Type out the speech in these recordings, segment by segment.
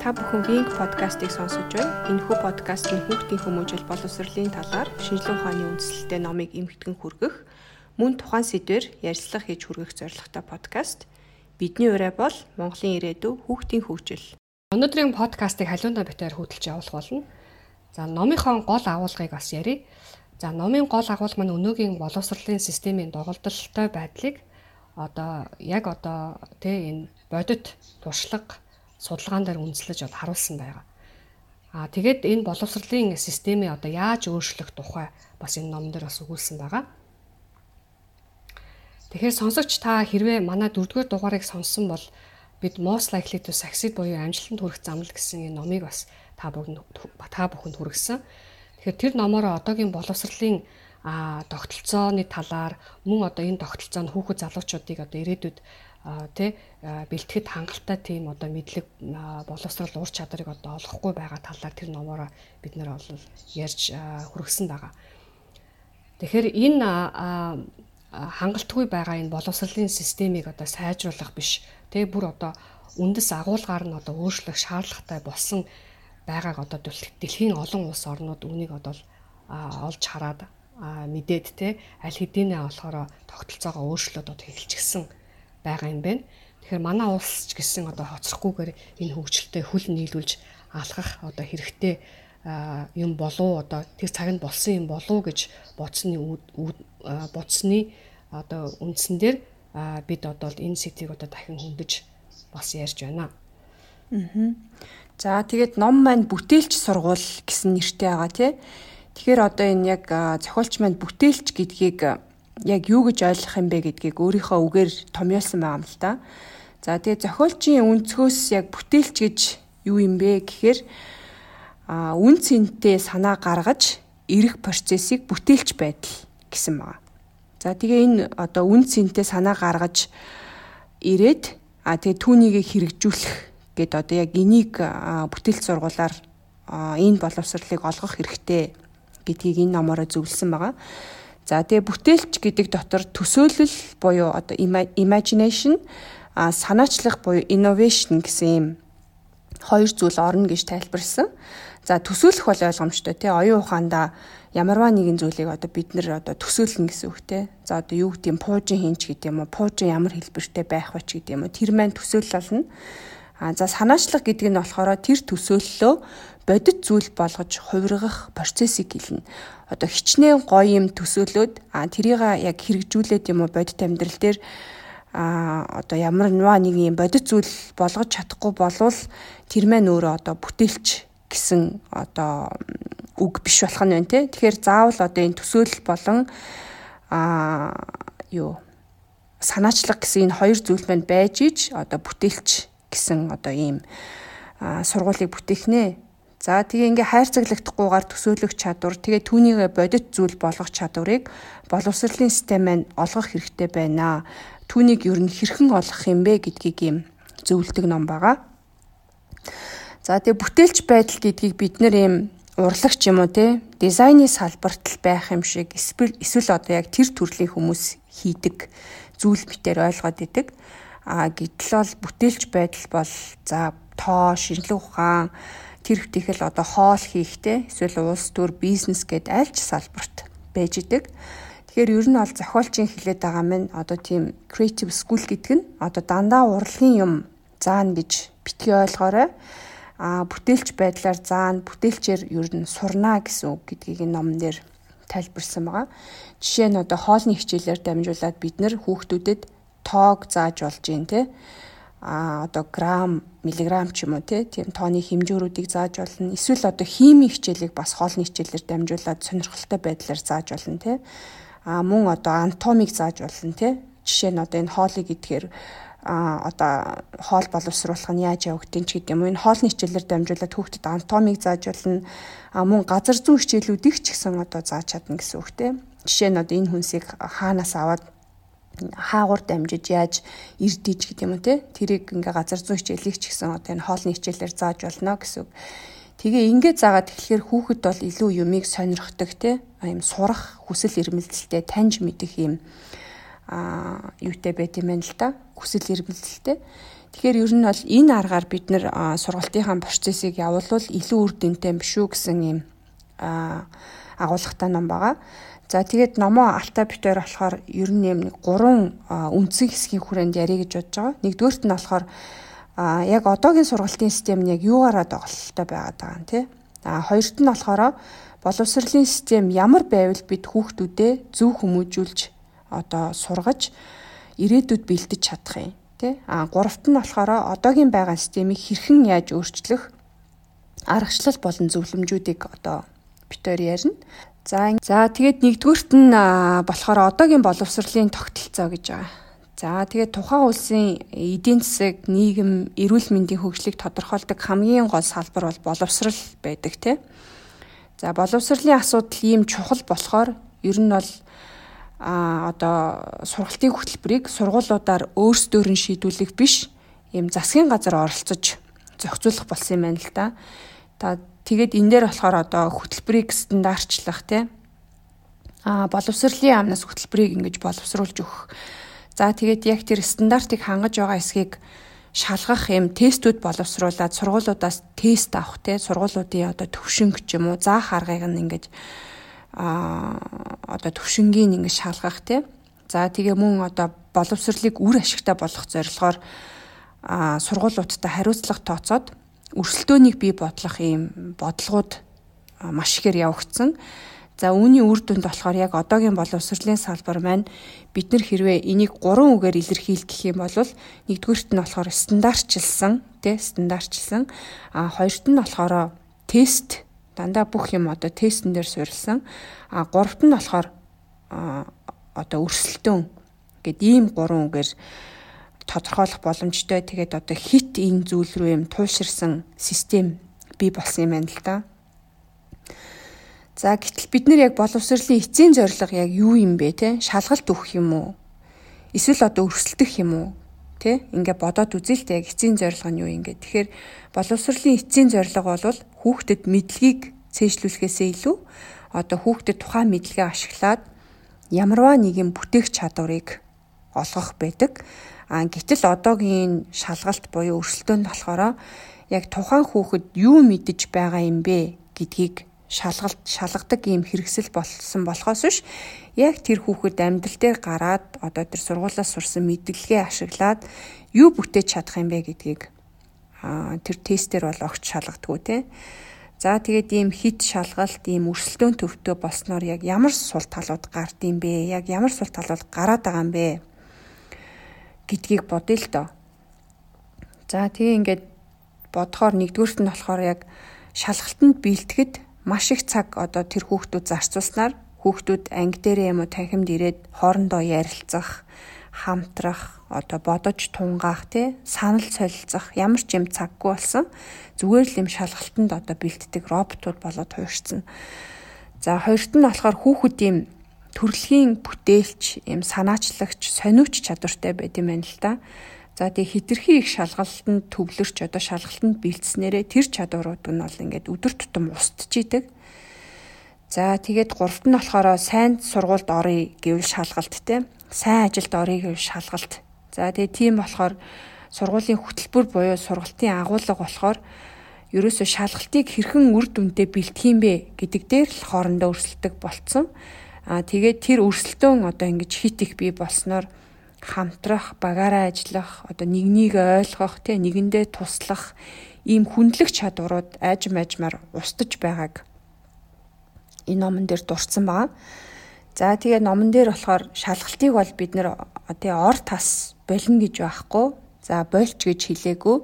Та бүхэн Wing podcast-ыг сонсож байна. Энэхүү подкаст нь хүүхдийн хүмүүжил боловсролын талаар шинжилгээ ухааны үндэслэлтэй номыг эмхтгэн хүргэх, мөн тухайн сэдвээр ярилцлага хийж хүргэх зорилготой подкаст. Бидний ураа бол Монголын ирээдүй хүүхдийн хөгжил. Өнөөдрийн подкастыг халиундаа битээр хөтлж явуулах болно. За номынхон гол агуулгыг бас ярив. За номын гол агуулга маань өнөөгийн боловсролын системийн доголдолтой байдлыг одоо яг одоо тэ энэ бодит туршлага судалгаан дээр үндэслэж одоо харуулсан байгаа. Аа тэгээд энэ боловсролын системээ одоо яаж өөрчлөх тухай бас энэ ном дээр бас өгүүлсэн байгаа. Тэгэхээр сонсогч та хэрвээ манай дөрөвдүгээр дугаарыг сонссон бол бид most likely to succeed буюу амжилтанд хүрэх замнал гэсэн энэ номыг бас та бүхэнд та бүхэнд хүргэсэн. Тэгэхээр тэр номоор одоогийн боловсролын а тогтолцооны талаар мөн одоо энэ тогтолцоо нь хүүхэд залуучуудыг одоо ирээдүйд тий бэлтгэхэд хангалттай тийм одоо мэдлэг боловсрол ур чадрыг одоо олохгүй байгаа талаар тэр номороо бид нэр бол ярьж хүргэсэн байгаа. Тэгэхээр энэ хангалтгүй байгаа энэ боловсролын системийг одоо сайжруулах биш тий бүр одоо үндэс агуулгаар нь одоо өөрчлөх шаардлагатай болсон байгааг одоо дэлхийн олон улс орнууд үнийг одоо олж хараад мэдээд те аль хэдийнэ болохоор тогтолцоогоо өөрчлөөд одоо эхэлчихсэн байгаа юм байна. Тэгэхээр манай улс ч гэсэн одоо хоцрохгүйгээр энэ хөгжилтэй хөл нийлүүлж алхах одоо хэрэгтэй юм болов одоо тэр цагт болсон юм болов гэж бодсны бодсны одоо үндсэн дээр бид одоо энэ сэдвийг одоо дахин хөндөж бас ярьж байна. Аа. За тэгээд ном маань бүтээлч сургууль гэсэн нэртэй байгаа тий. Тэгэхээр одоо энэ яг зохиолч маань бүтээлч гэдгийг яг юу гэж ойлгох юм бэ гэдгийг өөрийнхөө үгээр томьёолсон байгаа юм л та. За тэгээ зохиолчийн өнцгөөс яг бүтээлч гэж юу юм бэ гэхээр а үн цэнтэй санаа гаргаж эрэх процессыг бүтээлч байдал гэсэн байгаа. За тэгээ энэ одоо үн цэнтэй санаа гаргаж ирээд а тэгээ түүнийг хэрэгжүүлэх гэд одоо яг энийг бүтээлч сургуулаар энэ боловсролыг олгох хэрэгтэй гэдгийг энэ номороо зөвлөсөн байгаа. За тэгээ бүтээлч гэдэг дотор төсөөлөл буюу одоо imagination а санаачлах буюу innovation гэсэн юм хоёр зүйл орно гэж тайлбарлсан. За төсөөлөх бол ойлгомжтой тий оюун ухаанда ямарваа нэгэн зүйлийг одоо бид нэр одоо төсөөлнө гэсэн үг тий. За одоо юу гэдэг юм пуужин хинч гэдэг юм уу пуужин ямар хэлбэртэй байх вэ ч гэдэг юм уу тэр маань төсөөлөл болно. А за санаачлах гэдэг нь болохоор тэр төсөөллөө бодит зүйл болгож хувиргах процессыг хэлнэ одоо хичнээн гоё юм төсөөлөөд а тэрийг яг хэрэгжүүлээд юм уу бодит амьдрал дээр а одоо ямар нуа нэг юм бодит зүйл болгож чадахгүй болвол тэр маань өөрөө одоо бүтээлч гэсэн одоо үг биш болох нь байна те. Тэгэхээр заавал одоо энэ төсөөлөл болон а юу санаачлаг гэсэн энэ хоёр зүйл маань байж иж одоо бүтээлч гэсэн одоо ийм сургуулийг бүтээх нэ. За тэгээ ингээ хайрцаглахдахгүйгээр төсөөлөх чадвар тэгээ түүнийг бодит зүйл болгох чадварыг боловсролын систем маань олгох хэрэгтэй байна. Түүнийг ер нь хэрхэн олгох юм бэ гэдгийг юм зөвлөдөг ном байгаа. За тэгээ бүтээлч байдал гэдгийг бид нэр юм урлагч юм уу те дизайны салбарт л байх юм шиг эсвэл одоо яг тэр төрлийн хүмүүс хийдэг зүйл битээр ойлгоод идэг. А гэтэл бол бүтээлч байдал бол за тоо, шинжилгээ ухаан тэр хвтихэл одоо хоол хийхтэй эсвэл улс төр бизнес гэд аль ч салбарт байж идэг. Тэгэхээр ер нь бол зохиолчийн хэлээд байгаа минь одоо тийм creative school гэдэг нь одоо дандаа урлагийн юм заана гэж битгий ойлгоорой. А бүтээлч байдлаар заана, бүтээлчээр ер нь сурна гэсэн үг гэдгийг энэ номон дээр тайлбарсан байгаа. Жишээ нь одоо хоолны хичээлээр дамжуулаад бид нэр хүүхдүүдэд тоог зааж болж юм те а одоо грамм, миллиграмм ч юм уу тийм тооны хэмжүүрүүдийг зааж болно. Эсвэл одоо химийн хичээлийг бас хоолны хичээлээр дамжуулаад сонирхолтой байдлаар зааж болно тий. А мөн одоо анатомиг зааж болно тий. Жишээ нь одоо энэ хоолыг идэхээр а одоо хоол боловсруулах нь яаж явагдیں ч гэдэг юм. Энэ хоолны хичээлээр дамжуулаад хүүхдэд анатомиг зааж болно. А мөн газар зүйн хичээлүүдийг ч гэсэн одоо зааж чадна гэсэн үг тий. Жишээ нь одоо энэ хүнсийг хаанаас аваад хаагур дамжиж яаж ирдэж гэдэг юм уу те тэрийг ингээ газар зүйн хичээлийг ч гэсэн одоо энэ хоолны хичээлээр зааж болно гэсэн. Тэгээ ингээд заагаад тэгэхээр хүүхэд бол илүү юмыг сонирхдаг те юм сурах хүсэл эрмэлзэлтэй таньж мэдэх юм а юутай байт юм байна л да хүсэл эрмэлзэлтэй. Тэгэхээр ер нь бол энэ аргаар бид нэр сургалтынхаа процессыг явуулвал илүү үр дүнтэй юм шүү гэсэн юм агуулгатай ном байгаа. За тэгээд номоо алта битээр болохоор ер нь нэг гурван үндсэн хэсгийн хүрээнд ярих гэж бодож байгаа. Нэгдүгээрт нь болохоор а яг одоогийн сургалтын систем нь яг юугаараа доголдолтой байгаад байгаа юм тий. А хоёрт нь болохоор боловсролын систем ямар байвал бид хүүхдүүдэд зөв хүмүүжүүлж одоо сургаж ирээдүйд бэлдэж чадах юм тий. А гуравт нь болохоор одоогийн байгаа системийг хэрхэн яаж өөрчлөх аргачлал болон зөвлөмжүүдийг одоо битээр ярина. За за тэгээд нэгдүгüрт нь болохоор одоогийн боловсролын тогтолцоо гэж байгаа. За тэгээд тухайн улсын эдийн засаг, нийгэм, эрүүл мэндийн хөгжлийг тодорхойлдог хамгийн гол салбар бол боловсрал байдаг тийм. За боловсролын асуудал ийм чухал болохоор ер нь бол а одоо сургалтын хөтөлбөрийг сургуулиудаар өөрсдөөр нь шийдвэрлэх биш ийм засгийн газар оролцож зохицуулах болсон юм байна л да. Та Тэгээд энэ дээр болохоор одоо хөтөлбөрийг стандартчлах тий. А боловсролын амнаас хөтөлбөрийг ингэж боловсруулж өгөх. За тэгээд яг тэр стандартыг хангаж байгаа эсхийг шалгах юм тестүүд боловсруулад сургуулиудаас тест авах те сургуулиудын одоо төвшинг ч юм уу заах аргыг нь ингэж а одоо төвшингийн ингэж шалгах те за тэгээ мөн одоо боловсролыг үр ашигтай болгох зорилгоор а сургуулиудтай хариуцлага тооцоод өрсөлдөөнийг бий бодлох ийм бодлогууд маш ихээр явагдсан. За үүний үр дүнд болохоор яг одоогийн боловсролын салбар маань бид нар хэрвээ энийг гурван үгээр илэрхийлэх юм бол нэгдүгüрт нь болохоор стандартчилсан тий стандартчилсан а хоёрт нь болохоор тест дандаа бүх юм одоо тестэн дээр суурилсан а гуравт нь болохоор одоо өрсөлдөөн гэд ийм гурван үгээр тодорхойлох боломжтой. Тэгээд одоо хит энэ зүйл рүү юм туйлширсан систем бий болсон юм байна л да. За гэтэл бид нэр яг боловсролын эцсийн зорилго яг юу юм бэ те? Шалгалт өгөх юм уу? Эсвэл одоо өрсөлдөх юм уу? Тэ? Ингээ бодоод үзээ л те яг эцсийн зорилго нь юу юм гээ. Тэгэхээр боловсролын эцсийн зорилго бол хүүхдэд мэдлэгийг цээжлүүлэхээсээ илүү одоо хүүхдэд тухайн мэдлэгээ ашиглаад ямарваа нэгэн бүтээх чадварыг олгох байдаг. А гэтэл одоогийн шалгалт буюу өрсөлдөөнд болохоор яг тухайн хүүхэд юу мэдэж байгаа юм бэ гэдгийг шалгалт шалгадаг ийм хэрэгсэл болсон болохоос биш яг тэр хүүхэд амьдрал дээр гараад одоо тэр сургуулиас сурсан мэдлэгээ ашиглаад юу бүтээж чадах юм бэ гэдгийг а тэр тестээр бол огт шалгадгүй те. За тэгээд ийм хит шалгалт ийм өрсөлдөөн төвтөө болсноор яг ямар сул талууд гард юм бэ? Яг ямар сул талууд гараад байгаа юм бэ? Гэдгийг бодъё л доо. За тэгээ ингээд бодохоор нэгдүгüрт нь болохоор яг шалгалтанд бэлтгэхэд маш их цаг одоо тэр хүүхдүүд зарцуулснаар хүүхдүүд анги дээрээ юм уу танхимд ирээд хоорондоо ярилцах, хамтрах, одоо бодож тунгаах тий санал солилцох ямар ч юм цаггүй болсон. Зүгээр л юм шалгалтанд одоо бэлддэг роботууд болоод хуурсан. За хоёрт нь болохоор хүүхэд юм төрөлхийн бүтээлч, юм санаачлагч, сониуч чадвартай байт юм байна л да. За тэгээ хитрхи их шалгалтанд төвлөрч одоо шалгалтанд бэлдснээрээ тэр чадварууд нь бол ингээд өдөр тутам устж идэг. За тэгээд гуравт нь болохоор сайн сургуульд оръё гэвэл шалгалт те. Сайн ажилд оръё гэвэл шалгалт. За тэгээд тийм болохоор сургуулийн хөтөлбөр буюу сургалтын агуулга болохоор ерөөсө шалгалтыг хэрхэн үр дүндээ бэлтэх юм бэ гэдэг дээр л хоорондоо өрсөлдөг болцсон. Аа тэгээд тэр өрсөлдөөн одоо ингэж хит их бий болсноор хамтрах, багаараа ажиллах, одоо нэгнийг ойлгох, тэ нэгэндээ туслах ийм хүндлэх чадварууд айжм айжмаар устж байгааг энэ номон дээр дурдсан байгаа. За тэгээ номон дээр болохоор шалгалтыг бол бид нэр тий ор тас болно гэж байхгүй. За больч гэж хэлээгүй.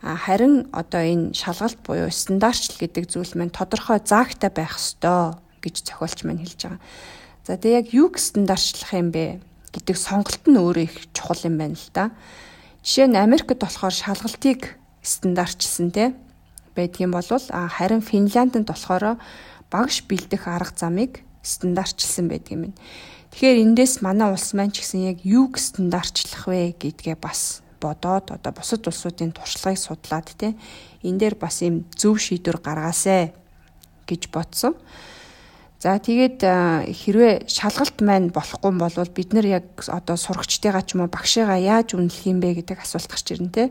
Харин одоо энэ шалгалт буюу стандартчл гэдэг зүйл маань тодорхой заагтай байх ёстой гэж зохиолч маань хэлж байгаа. За тэгээ яг юу стандартчлах юм бэ гэдэг сонголт нь өөрөө их чухал юм байна л да. Жишээ нь Америкт болохоор шалгалтыг стандартчилсан те байдгийн болвол харин Финляндд болохоор багш бэлдэх арга замыг стандартчилсан байдаг юм. Тэгэхээр эндээс манай улс маань ч гэсэн яг юг стандартчлах вэ гэдгээ бас бодоод одоо бусад улсуудын туршлагыг судлаад те энэ дээр бас юм зөв шийдвэр гаргаасай гэж бодсон. За тэгээд хэрвээ шалгалт маань болохгүй бол бид нар яг одоо сурагчдыгаа ч юм уу багшигаа яаж үнэлэх юм бэ гэдэг асуулт гарч ирнэ те.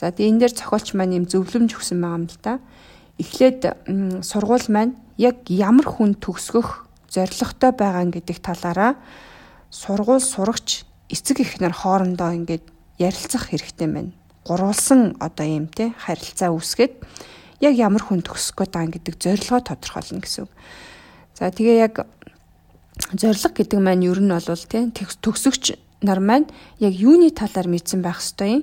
За тэгээд энэ дээр зохиолч маань юм зөвлөмж өгсөн байгаа юм л да. Эхлээд сургууль маань яг ямар хүн төгсгөх зорилготой байгаа гэдэг талаараа сургууль сурагч эцэг эхнэр хоорондоо ингээд ярилцах хэрэгтэй байна. Гурвалсан одоо юм те харилцаа үүсгээд яг ямар хүн төгсөх гээд байгаа гэдэг зорилгоо тодорхойлно гэсэн үг. За тэгээ яг зориг гэдэг маань ер нь бол тийм төгсөгч нар маань яг юуны талаар мэдсэн байх ёстой юм.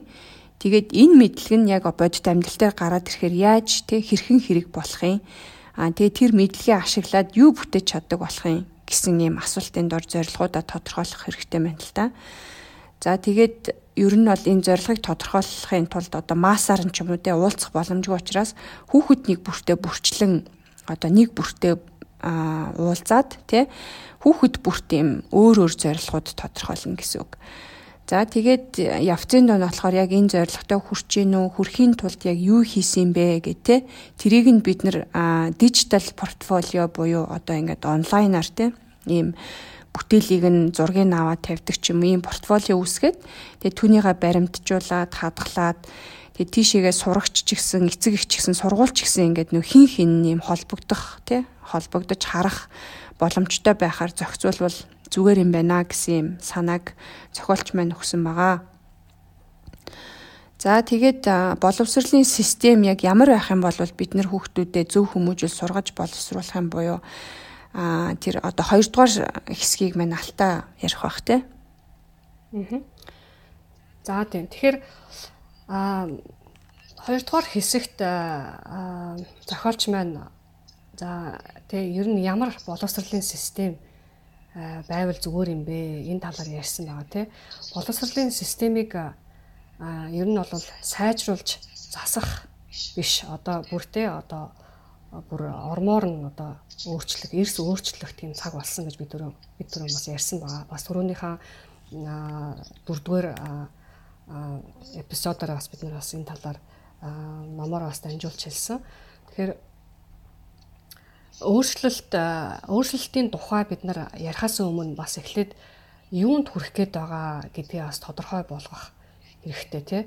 Тэгээд энэ мэдлэг нь яг бодит амьдрал дээр гараад ирэхээр яаж тий хэрхэн хэрэг болох юм. Аа тэгээ тэр мэдлэгээ ашиглаад юу бүтээж чаддаг болох юм гэсэн ийм асуултын дор зорилгоудаа тодорхойлох хэрэгтэй байна л та. За тэгээд ер нь бол энэ зорилгыг тодорхойлохын тулд одоо массаар нь ч юм уу те уулзах боломжгүй учраас хүүхэд нэг бүртээ бүрчлэн одоо нэг бүртээ уулзаад тий хүүхэд бүрт юм өөр өөр зорилгоод тодорхойлно гэсэн үг. За тэгээд явцын дон болохоор яг энэ зорилготой хүрч гин үү хүрхийн тулд яг юу хийсэн бэ гэх те тэрийг нь бид нэр дижитал портфолио буюу одоо ингээд онлайнаар те ийм бүтээлийг нь зургийг аваад тавьдаг ч юм ийм портфолио үүсгээд тэгээд түүнийгээ баримтжуулаад хадгалаад тэгээд тийшээгээ сурагч ч гэсэн эцэг их ч гэсэн сургуульч гэсэн ингээд нөх хин хин ийм холбогдох тий холбогдож харах боломжтой байхаар зохицуулбал зүгээр юм байна гэсэн юм санааг зохиолч маань өгсөн байгаа. За тэгээд боловсролын систем яг ямар байх юм бол бид нар хүүхдүүдэд зөв хүмүүжил сургаж боловсруулах юм буюу а тэр одоо хоёрдугаар хэсгийг маань алтаа ярих бах те. Аа. За тийм. Тэгэхээр а хоёрдугаар хэсэгт зохиолч маань За тэгээ ер нь ямар боловсролын систем байвал зүгээр юм бэ? Энэ талаар ярьсан байгаа тий. Боловсролын системийг ер нь бол сайжруулж засах биш. Одоо бүртээ одоо бүр ормоор нь одоо өөрчлөх, эрс өөрчлөх тийм цаг болсон гэж бид түрүү бид түрүү бас ярьсан байгаа. Бас түрүүнийхээ дөрөвдүгээр эпизодоор бас бид нар бас энэ талаар номоор бас дамжуулж хэлсэн. Тэгэхээр өөрчлөлт өөрчлөлтийн тухай бид нар ярихаас өмнө бас эхлээд юунд хүрэх гээд байгаа гэдгийг бас тодорхой болгох хэрэгтэй тий.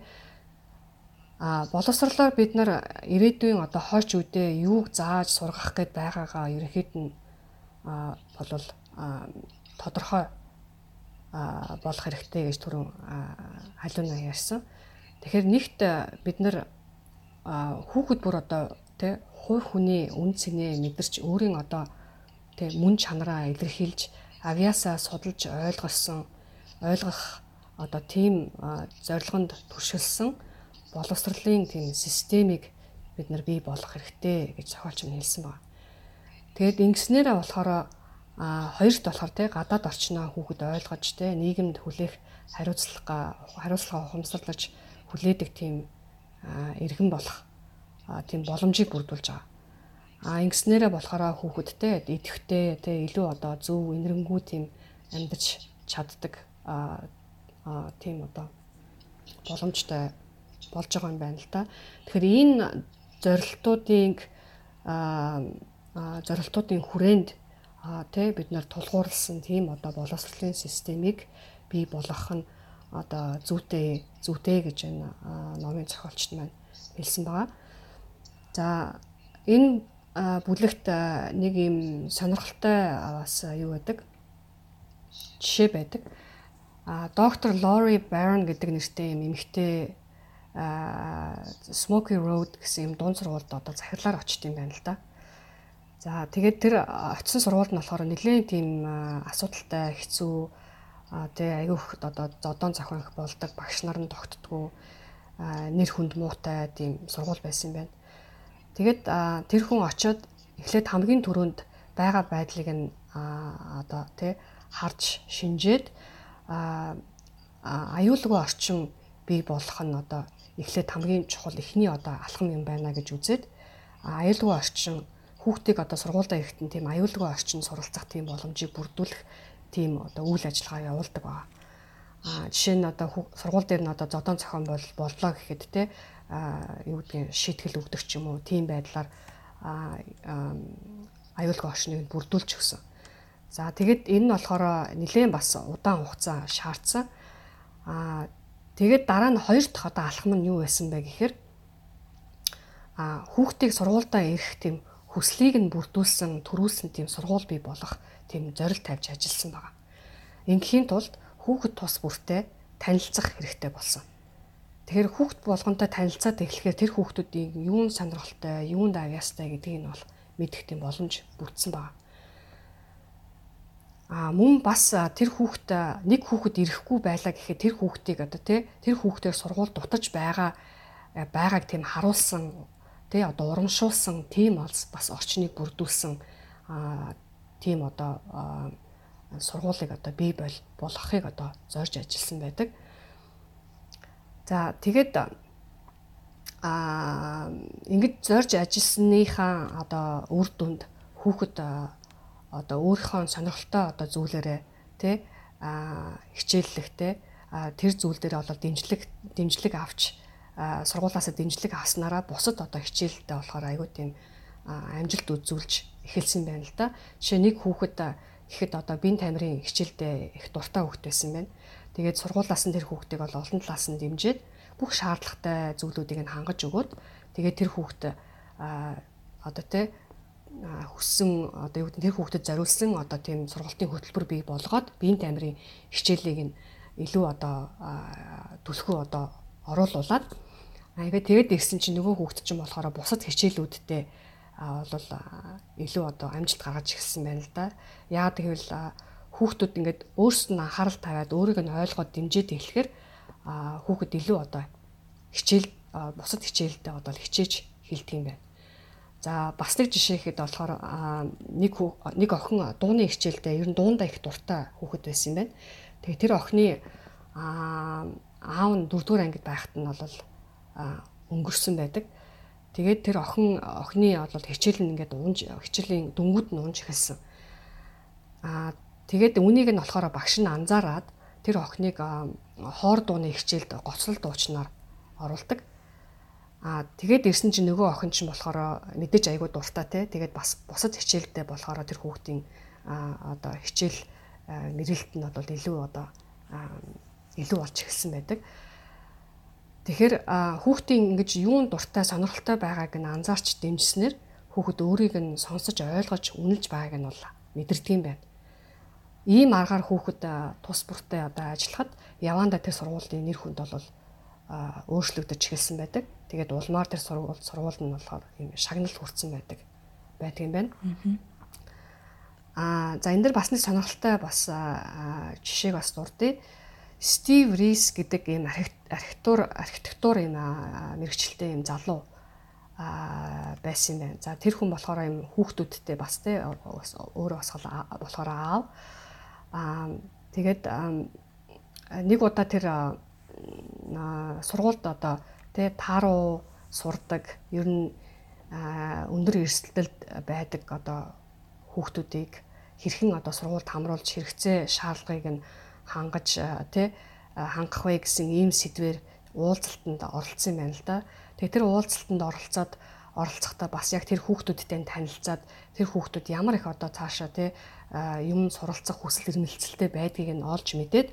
А боловсрлоор бид нар ирээдүйн одоо хойч үедээ юуг зааж сургах гээд байгаагаа ерөнхийд нь болвол тодорхой болох хэрэгтэй гэж түрүүн халууна ярьсан. Тэгэхээр нэгт бид нар хүүхэд бүр одоо тий хувь хүний үн цэнэ мэдэрч өөрийн одоо тэг мөн чанараа илэрхийлж авьяасаа судалж ойлгосон ойлгох одоо тийм зорилгонд туршилсан боловсролын тийм системийг бид нар бий болгох хэрэгтэй гэж зохиолч нь хэлсэн байна. Тэгэд ингэснээрээ болохоор а хоёрт болохоор те гадаад орчноо хүүхэд ойлгож те нийгэмд хүлээх хариуцлага хариуцлага ухамсарлаж хүлээдэг тийм иргэн болох тийм боломжийг бүрдүүлж байгаа. А ингэснээрээ болохоор хүүхэдтэй идэвхтэй тэ илүү одоо зөв инэрэнгүү тийм амьдарч чаддаг а тийм одоо боломжтой болж байгаа юм байна л да. Тэгэхээр энэ зорилтуудын а зорилтуудын хүрээнд тэ бид нар тулгуурласан тийм одоо боловсролын системийг бий болгох нь одоо зүйтэй зүйтэй гэж энэ номын зохиолчд маань хэлсэн байгаа. За энэ бүлэгт нэг юм сонирхолтой бас юу байдаг? Жишээ байдаг. А доктор Лори Барон гэдэг нэртэй юм эмэгтэй Smoky Road гэсэн юм дунд сургуульд одоо захирлаар очт юм байна л да. За тэгээд тэр очисон сургуульд нь болохоор нэлээд тийм асуудалтай хэцүү тэгээ аюух одоо зодон зохион их болдог багш нар нь тогтдгоо нэр хүнд муутай тийм сургууль байсан юм байна. Тэгэд тэр хүн очиод эхлээд хамгийн түрүүнд байгаа байдлыг нь одоо тий харж шинжээд аюулгүй орчин бий болох нь одоо эхлээд хамгийн чухал эхний одоо алхам юм байна гэж үзээд аюулгүй орчин хүүхдийг одоо сургуультай ирэхдээ тийм аюулгүй орчин суралцах тийм боломжийг бүрдүүлэх тийм одоо үйл ажиллагаа явуулдаг байгаа. А жишээ нь одоо сургууль дээр нь одоо зодон зохион бол боллоо гэхэд те юу гэдгийг шийтгэл өгдөг ч юм уу тийм байдлаар аюулгүй орчныг бүрдүүлж өгсөн. За тэгэд энэ нь болохоор нэлээд бас удаан хугацаа шаардсан. Аа тэгээд дараа нь хоёр дахь одоо алхам нь юу байсан бэ гэхээр а хүүхдийг сургуультай ирэх тийм хүслийг нь бүрдүүлсэн төрүүлсэн тийм сургууль бий болох тийм зорилт тавьж ажилласан байгаа. Ингийн тулд хүүхэд тус бүртээ танилцах хэрэгтэй болсон. Тэгэхээр хүүхд болгонтой танилцаад эхлэхээр тэр хүүхдүүдийн юун сонирхолтой, юунд авьяастай гэдгийг нь бол мэдэх тийм боломж бүтсэн байна. А мөн бас тэр хүүхд нэг хүүхэд ирэхгүй байлаа гэхэд тэр хүүхдийг одоо тий тэр хүүхдээр сургууль дутаж байгаа байгааг тийм харуулсан тий одоо урамшуулсан тийм бас орчныг бүрдүүлсэн тийм одоо сургуулийг одоо бий бол болгохыг одоо зорж ажилласан байдаг. За тэгээд а ингэж зорж ажилласныхаа одоо үр дүнд хүүхэд одоо өөрийнхөө сонирхолтой одоо зүйлээрээ тий а хичээллэхтэй тэр зүйл дээр бол дэмжлэг дэмжлэг авч сургуулаасаа дэмжлэг авснараа бусад одоо хичээлдээ болохоор айгүй тийм амжилт үзүүлж эхэлсэн байна л да. Жишээ нэг хүүхэд гэхэд одоо бие тамирын хичээлдээ их дуртай хүүхэд байсан байна. Тэгээд сургуулаас нь тэр хүүхдийг бол олон талаас нь дэмжиж бүх шаардлагатай зүйлүүдийг нь хангаж өгөөд тэгээд тэр хүүхэд одоо тий хүссэн одоо юу гэдэг тэр хүүхдэд зориулсан одоо тийм сургалтын хөтөлбөр бий болгоод биеийн тамирын хичээлийг нь илүү одоо түлхүү одоо оруулуулад аяга тэгээд ирсэн чинь нөгөө хүүхд чинь болохоор бусад хичээлүүдтэй бол илүү одоо амжилт гаргаж ирсэн байна л да. Яагаад гэвэл хүүхдүүд ингээд өөрсдөд нь анхаарал тавиад өөрийг нь ойлгоод дэмжиж эхлэхээр хүүхэд илүү одоо хичээл бусад хичээлдээ одоо хичээж хилдэг юм байна. За бас нэг жишээ ихэд болохоор нэг нэг охин дууны хичээлдээ ер нь дуундаа их дуртай хүүхэд байсан юм байна. Тэгээ тэр охины аав нь 4 дугаар ангид байхад нь бол өнгөрсөн байдаг. Тэгээд тэр охин охины бол хичээл нь ингээд унж хичээлийн дөнгүүд нь унж эхэлсэн. Аа тэгээд үнийг нь болохоор багш нь анзаараад тэр охиныг хоор дууны хичээлд гоцлол дуучнаар оруулдаг. Аа тэгээд ирсэн чинь нөгөө охин чинь болохоор мэдээж айгүй дуртай те. Тэгээд бас бусад хичээлдээ болохоор тэр хүүхдийн одоо хичээл нэрэлт нь бол илүү одоо илүү болж эхэлсэн байдаг. Тэгэхээр хүүхдийн ингэж юун дуртай сонирхолтой байгааг нь анзаарч дэмжснээр хүүхэд өөрийг нь сонсож ойлгож үнэлж байгааг нь бол мэдэрдэг юм байна. Ийм аргаар хүүхэд тус бүртээ одоо ажиллахад явандаа тэр сургуулийн нэр хүнд бол өөрчлөгдөж эхэлсэн байдаг. Тэгээд улмаар тэр сургууль сургууль нь болохоор юм шагнал хүрсэн байдаг байдаг юм байна. Аа за энэ дэр бас нэг сонирхолтой бас жишээг бас дурдъя. Стив Рис гэдэг ийм архитектур архитектур ийм мэрэгчлээ ийм залуу байсан юм байна. За тэр хүн болохоор ийм хүүхдүүдтэй бас те өөрөө бас болохоор аав. Аа тэгээд нэг удаа тэр сургуульд одоо тий тааруу сурдаг ер нь өндөр эрсдэлд байдаг одоо хүүхдүүдийг хэрхэн одоо сургуульд хамруулж хэрэгцээ шаардлагыг нь хангаж тий хангах вэ гэсэн ийм сэдвэр уулзалтанд оролцсон байна л да. Тэгээ тэр уулзалтанд оролцоод оролцохдоо бас яг тэр хүүхдүүдтэй танилцаад тэр хүүхдүүд ямар их одоо цаашаа тий юм суралцах хүсэл эрмэлзэлтэй байдгийг нь олж мэдээд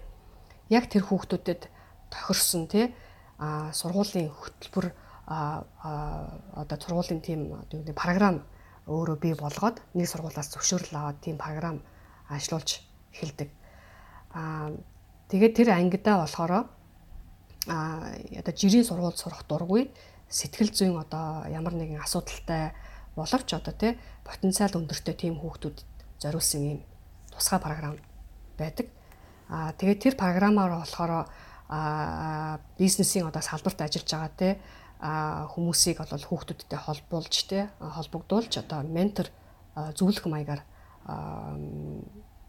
яг тэр хүүхдүүдэд тохирсон тий а сургуулийн хөтөлбөр одоо сургуулийн тийм програм өөрөө бий болгоод нэг сургуулиас зөвшөөрөл аваад тийм програм ажиллуулж эхэлдэг. Аа тэгээд тэр ангидаа болохоор а одоо жирийн сургууль сурах дургүй сэтгэл зүйн одоо ямар нэгэн асуудалтай боловч одоо тий потенциал өндөртэй тийм хүүхдүүд зориулсан юм тусгай програм байдаг. Аа тэгээд тэр програмаар болохоор а бизнесийн одоо салбарт ажиллаж байгаа те а хүмүүсийг бол хүүхдүүдтэй холбуулж те холбогдуулж одоо ментор зөвлөх маягаар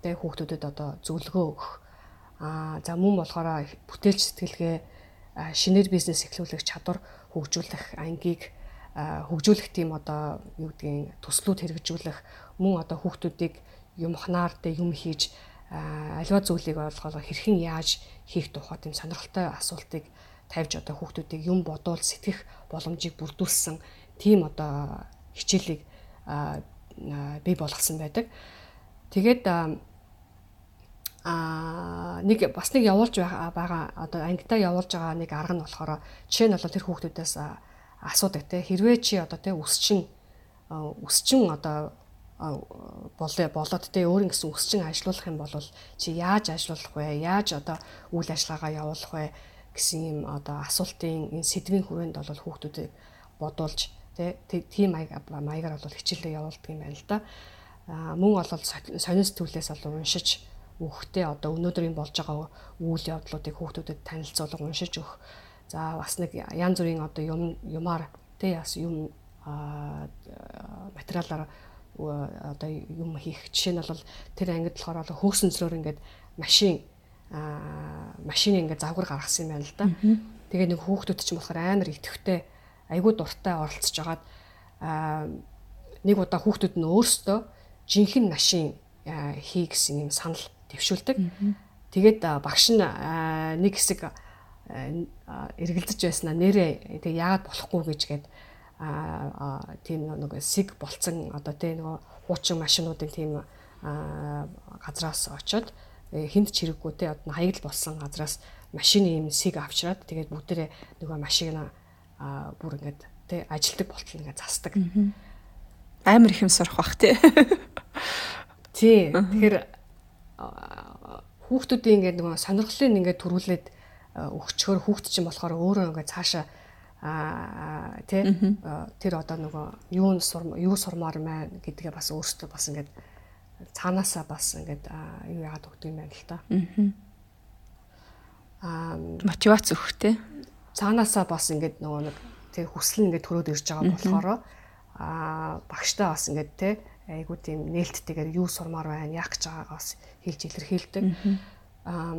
тэ хүүхдүүдэд одоо зөвлөгөө өгөх а за мөн болохоор бүтээлч сэтгэлгээ шинээр бизнес эхлүүлэх чадвар хөгжүүлэх ангийг хөгжүүлэх тийм одоо юу гэдгийг төслүүд хэрэгжүүлэх мөн одоо хүүхдүүдийг юм ханаар тэ юм хийж альва зүйлийг ойлгохоо хэрхэн яаж хийх тухай тийм сонирхолтой асуултыг тавьж одоо хүүхдүүдийг юм бодуул сэтгэх боломжийг бүрдүүлсэн тийм одоо хичээлийг бий болгосон байдаг. Тэгээд а нэг бас нэг явуулж байгаа одоо ангидаа явуулж байгаа нэг арга нь болохоор жишээ нь бол тэр хүүхдүүдээс асуудаг те хэрвээ чи одоо те өсчин өсчин одоо болоод те өөр ингэсэн өсчин ажилуулах юм бол чи яаж ажилуулах вэ? Яаж одоо үйл ажиллагаагаа явуулах вэ гэсэн юм одоо асуултын энэ сэдвийн хүрээнд бол хүүхдүүдийг бодуулж тийм маягаар бол хичээлээ явуулдаг юм байна л да. Мөн бол сонин сэтгүүлээс бол уншиж хүүхдээ одоо өнөөдрийн болж байгаа үйл явдлуудыг хүүхдүүдэд танилцуулга уншиж өгөх. За бас нэг янз бүрийн одоо юм юмар тэ яс юм материалаар одоо юм хийх жишээ нь бол тэр ангид болохоор одоо хөөсөн зөрөөр ингээд машин машины ингээд завгар гаргасан юм байна л да. Тэгээ нэг хүүхдүүд ч юм болохоор амар итгэвтэй айгүй дуртай оролцож агаад нэг удаа хүүхдүүд нь өөрсдөө жинхэнэ машин хий гэсэн юм санал дэвшүүлдэг. Тэгээд багш нь нэг хэсэг эргэлдэж байснаа нэрээ тэг яагаад болохгүй гэж гээд а тийм нэг сиг болцсон одоо тийм нэг хуучин машинуудын тийм газраас очоод э, хинт чирэггүй те одоо хаягл болсон газраас машины юм сиг авчраад тэгээд бүгдээрээ нөгөө машина бүр ингээд те ажилтдаг болтол ингээд засдаг. Амар их юм сурах бах те. Тий. Тэгэхээр хүүхдүүдийн ингээд нөгөө сонирхлыг ингээд төрүүлээд өгчхөр хүүхд чинь болохоор өөрөө ингээд цаашаа аа тий тэр одоо нөгөө юу сур юу сурмаар маань гэдгээ бас өөртөө бас ингээд цаанаасаа бас ингээд юу яагаад өгдөг юм байна л та. Аа мотивац өгөх тий. Цаанаасаа бас ингээд нөгөө нэг тэр хүсэл ингээд төрөөд ирж байгаа болохоор аа багштай бас ингээд тий айгуу тийм нээлттэйгээр юу сурмаар байна, яах гэж байгаагаа бас хэлж илэрхийлдэг. Аа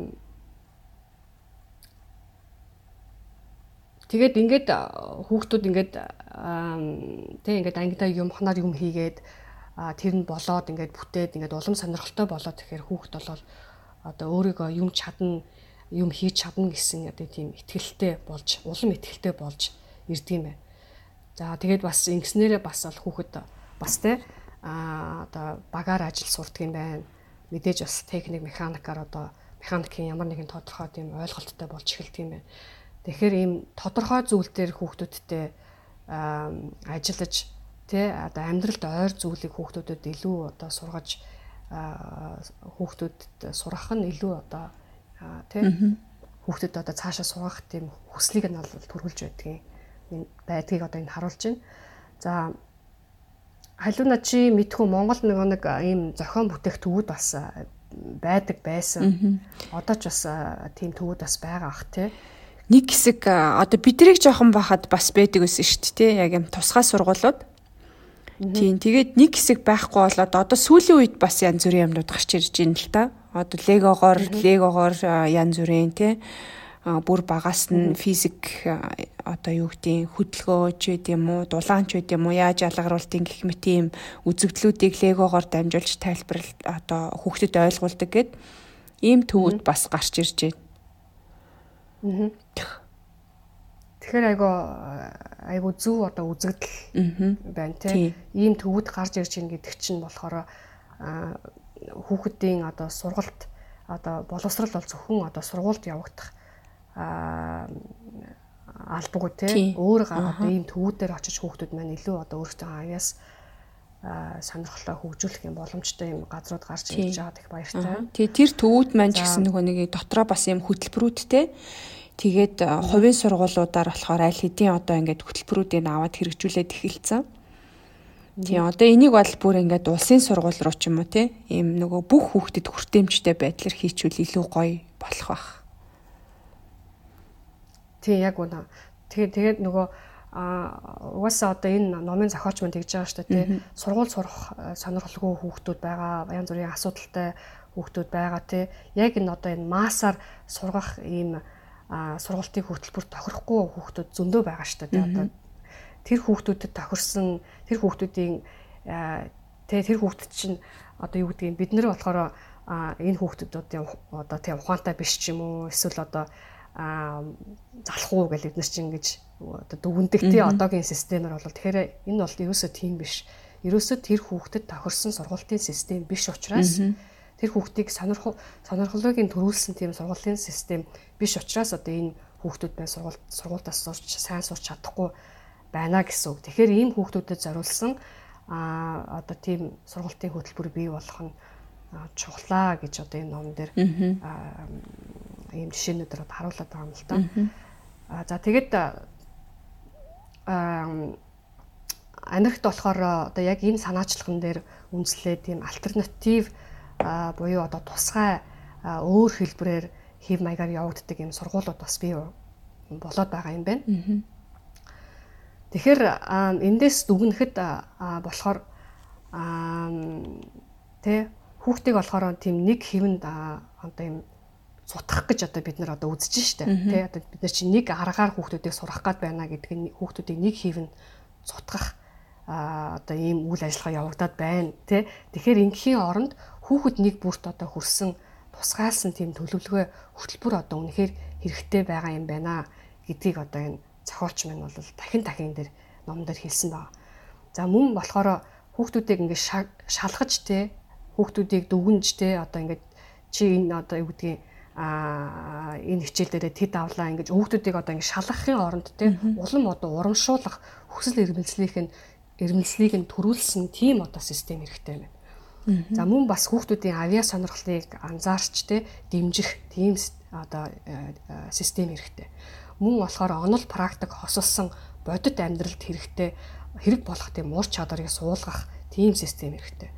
Тэгээд ингээд хүүхдүүд ингээд тэг ингээд ангидаа юм ханаар юм хийгээд тэр нь болоод ингээд бүтээд ингээд улам сонирхолтой болоод тэгэхээр хүүхд болол одоо өөрийгөө юм чадна юм хийж чадна гэсэн одоо тийм ихтгэлтэй болж улам ихтгэлтэй болж ирдэг юм байна. За тэгээд бас ингэснээрээ бас л хүүхэд бас те а одоо багаар ажил сурдаг юм байна. Мэдээж бас техник механикаар одоо механикийн ямар нэгэн тодорхой тийм ойлголттой болж эхэлдэг юм байна. Тэгэхээр ийм тодорхой зүйл дээр хүүхдүүдтэй ажиллаж тий одоо амьдралд ойр зүйлийг хүүхдүүдэд илүү одоо сургаж хүүхдүүдэд сургах нь илүү одоо тий хүүхдэд одоо цаашаа сургах тийм хүслийг нь бол төрүүлж байдгийг байдгийг одоо энэ харуулж байна. За халууна чи мэдхүү Монгол нэг нэг ийм зохион бүтээх төвүүд бас байдаг байсан. Одоо ч бас тийм төвүүд бас байгаа ах тий. Нэг хэсэг одоо бидрийг жоохон бахад бас байдаг гэсэн шүү дээ. Яг юм тусгай сургуулиуд. Тийм тэгээд нэг хэсэг байхгүй болоод одоо сүүлийн үед бас янз бүрийн юмнууд гарч ирж байна л та. Одоо легогоор легогоор янз бүрийн тий бүр багаас нь физик одоо юу гэдгийг хөдөлгөөч байд юм уу дулаанч байд юм уу яаж ялгаруултын гэх мэт ийм үзэгдлүүдийг легогоор дамжуулж тайлбар одоо хүүхдэд ойлгуулдаг гэд ийм төвүүд бас гарч ирж байна. Тэгэхээр айгу айгу зөв одоо үзэгдэл байна тийм ийм төвүүд гарч ирж байна гэдэг чинь болохоор хүүхдийн одоо сургалт одоо боловсрал бол зөвхөн одоо сургуульд явагдах албагүй тий. Өөр одоо ийм төвүүдээр очиж хүүхдүүд маань илүү одоо өөрсдөө аяас сонирхолтой хөгжүүлэх юм боломжтой юм газрууд гарч ирж байгаа их баяртай. Тэгээ тэр төвүүд маань ч гэсэн нөгөө нэг дотроо бас юм хөтөлбөрүүдтэй тэгээд хувийн сургуулиудаар болохоор аль хэдийн одоо ингээд хөтөлбөрүүдийг аваад хэрэгжүүлээд эхэлсэн. Тийм одоо энийг бол бүр ингээд улсын сургууль руу ч юм уу те ийм нөгөө бүх хүүхдэд хүртээмжтэй байдлаар хийчихвэл илүү гоё болох бах. Тий яг үнэ. Тэгээд тэгээд нөгөө а угаасаа одоо энэ номын зохиолч мань тэгж байгаа шүү дээ тий. Сургууль сурах сонирхолгүй хүүхдүүд байгаа, янз бүрийн асуудалтай хүүхдүүд байгаа тий. Яг энэ одоо энэ маасаар сургах ийм сургалтын хөтөлбөр тохирохгүй хүүхдүүд зөндөө байгаа шүү дээ. Одоо тэр хүүхдүүдэд тохирсон тэр хүүхдүүдийн тий тэр хүүхдүүд чинь одоо юу гэдгийг бид нэр болохоор энэ хүүхдүүдийн одоо тийм ухаантай биш ч юм уу эсвэл одоо залах уу гэж бид нар чинь ингэж одоо дүгндэг тий одоогийн системээр бол тэгэхээр энэ бол ерөөсөө тийм биш. Ерөөсөө тэр хүүхдэд тохирсон сургалтын систем биш учраас тэр хүүхдийг сонирхол сонирхлыг төрүүлсэн тийм сургуулийн систем биш учраас одоо энэ хүүхдүүд бай сургууль сургуультаас сурч сайн сурч чадахгүй байна гэсэн үг. Тэгэхээр ийм хүүхдүүдэд зориулсан а одоо тийм сургалтын хөтөлбөр бий болох нь чухлаа гэж одоо энэ ном дээр ийм жишээнүүдээр харуулдаг юм л да. А за тэгээд Америкт болохоор одоо яг энэ санаачлаган дээр үнслээ тийм альтернатив буюу одоо тусгай өөр хэлбэрээр хэв маягаар явагддаг юм сургуулиуд бас бий болоод байгаа юм байна. Тэгэхээр эндээс дүгнэхэд болохоор тэ хүүхдийг болохоор тийм нэг хэвэнд одоо юм сутгах гэж одоо бид нар одоо үзэж штэ. Тий одоо бид нар чинь нэг аргаар хүүхдүүдийг сурах гад байна гэдэг нь хүүхдүүдийг нэг хэвэнд сутгах а одоо ийм үйл ажиллагаа явагдаад байна тий тэгэхээр ингийн оронд хүүхэд нэг бүрт одоо хөрсөн тусгаалсан тийм төлөвлөгөө хөтөлбөр одоо үнэхээр хэрэгтэй байгаа юм байна гэдгийг одоо энэ зохиолч минь бол дахин дахин дээр ном дээр хэлсэн байна. За мөн болохоор хүүхдүүдийг ингээд шалгаж те хүүхдүүдийг дүгнж те одоо ингээд чи энэ одоо юу гэдгийг а энэ хичээл дээр тэд авлаа ингэж хүүхдүүдийг одоо ингэ шалгахын оронд те улам одоо урамшуулах хүсэл эрмэлзлийнх нь эрмэлзлийг нь төрүүлсэн тийм одоо систем хэрэгтэй байна. За мөн бас хүүхдүүдийн авиа сонирхлыг анзаарч те дэмжих тийм одоо э, э, систем хэрэгтэй. Мөн болохоор онол практик хосолсон бодит амьдралд хэрэгтэй хэрэг болох тийм ур чадварыг суулгах тийм систем хэрэгтэй.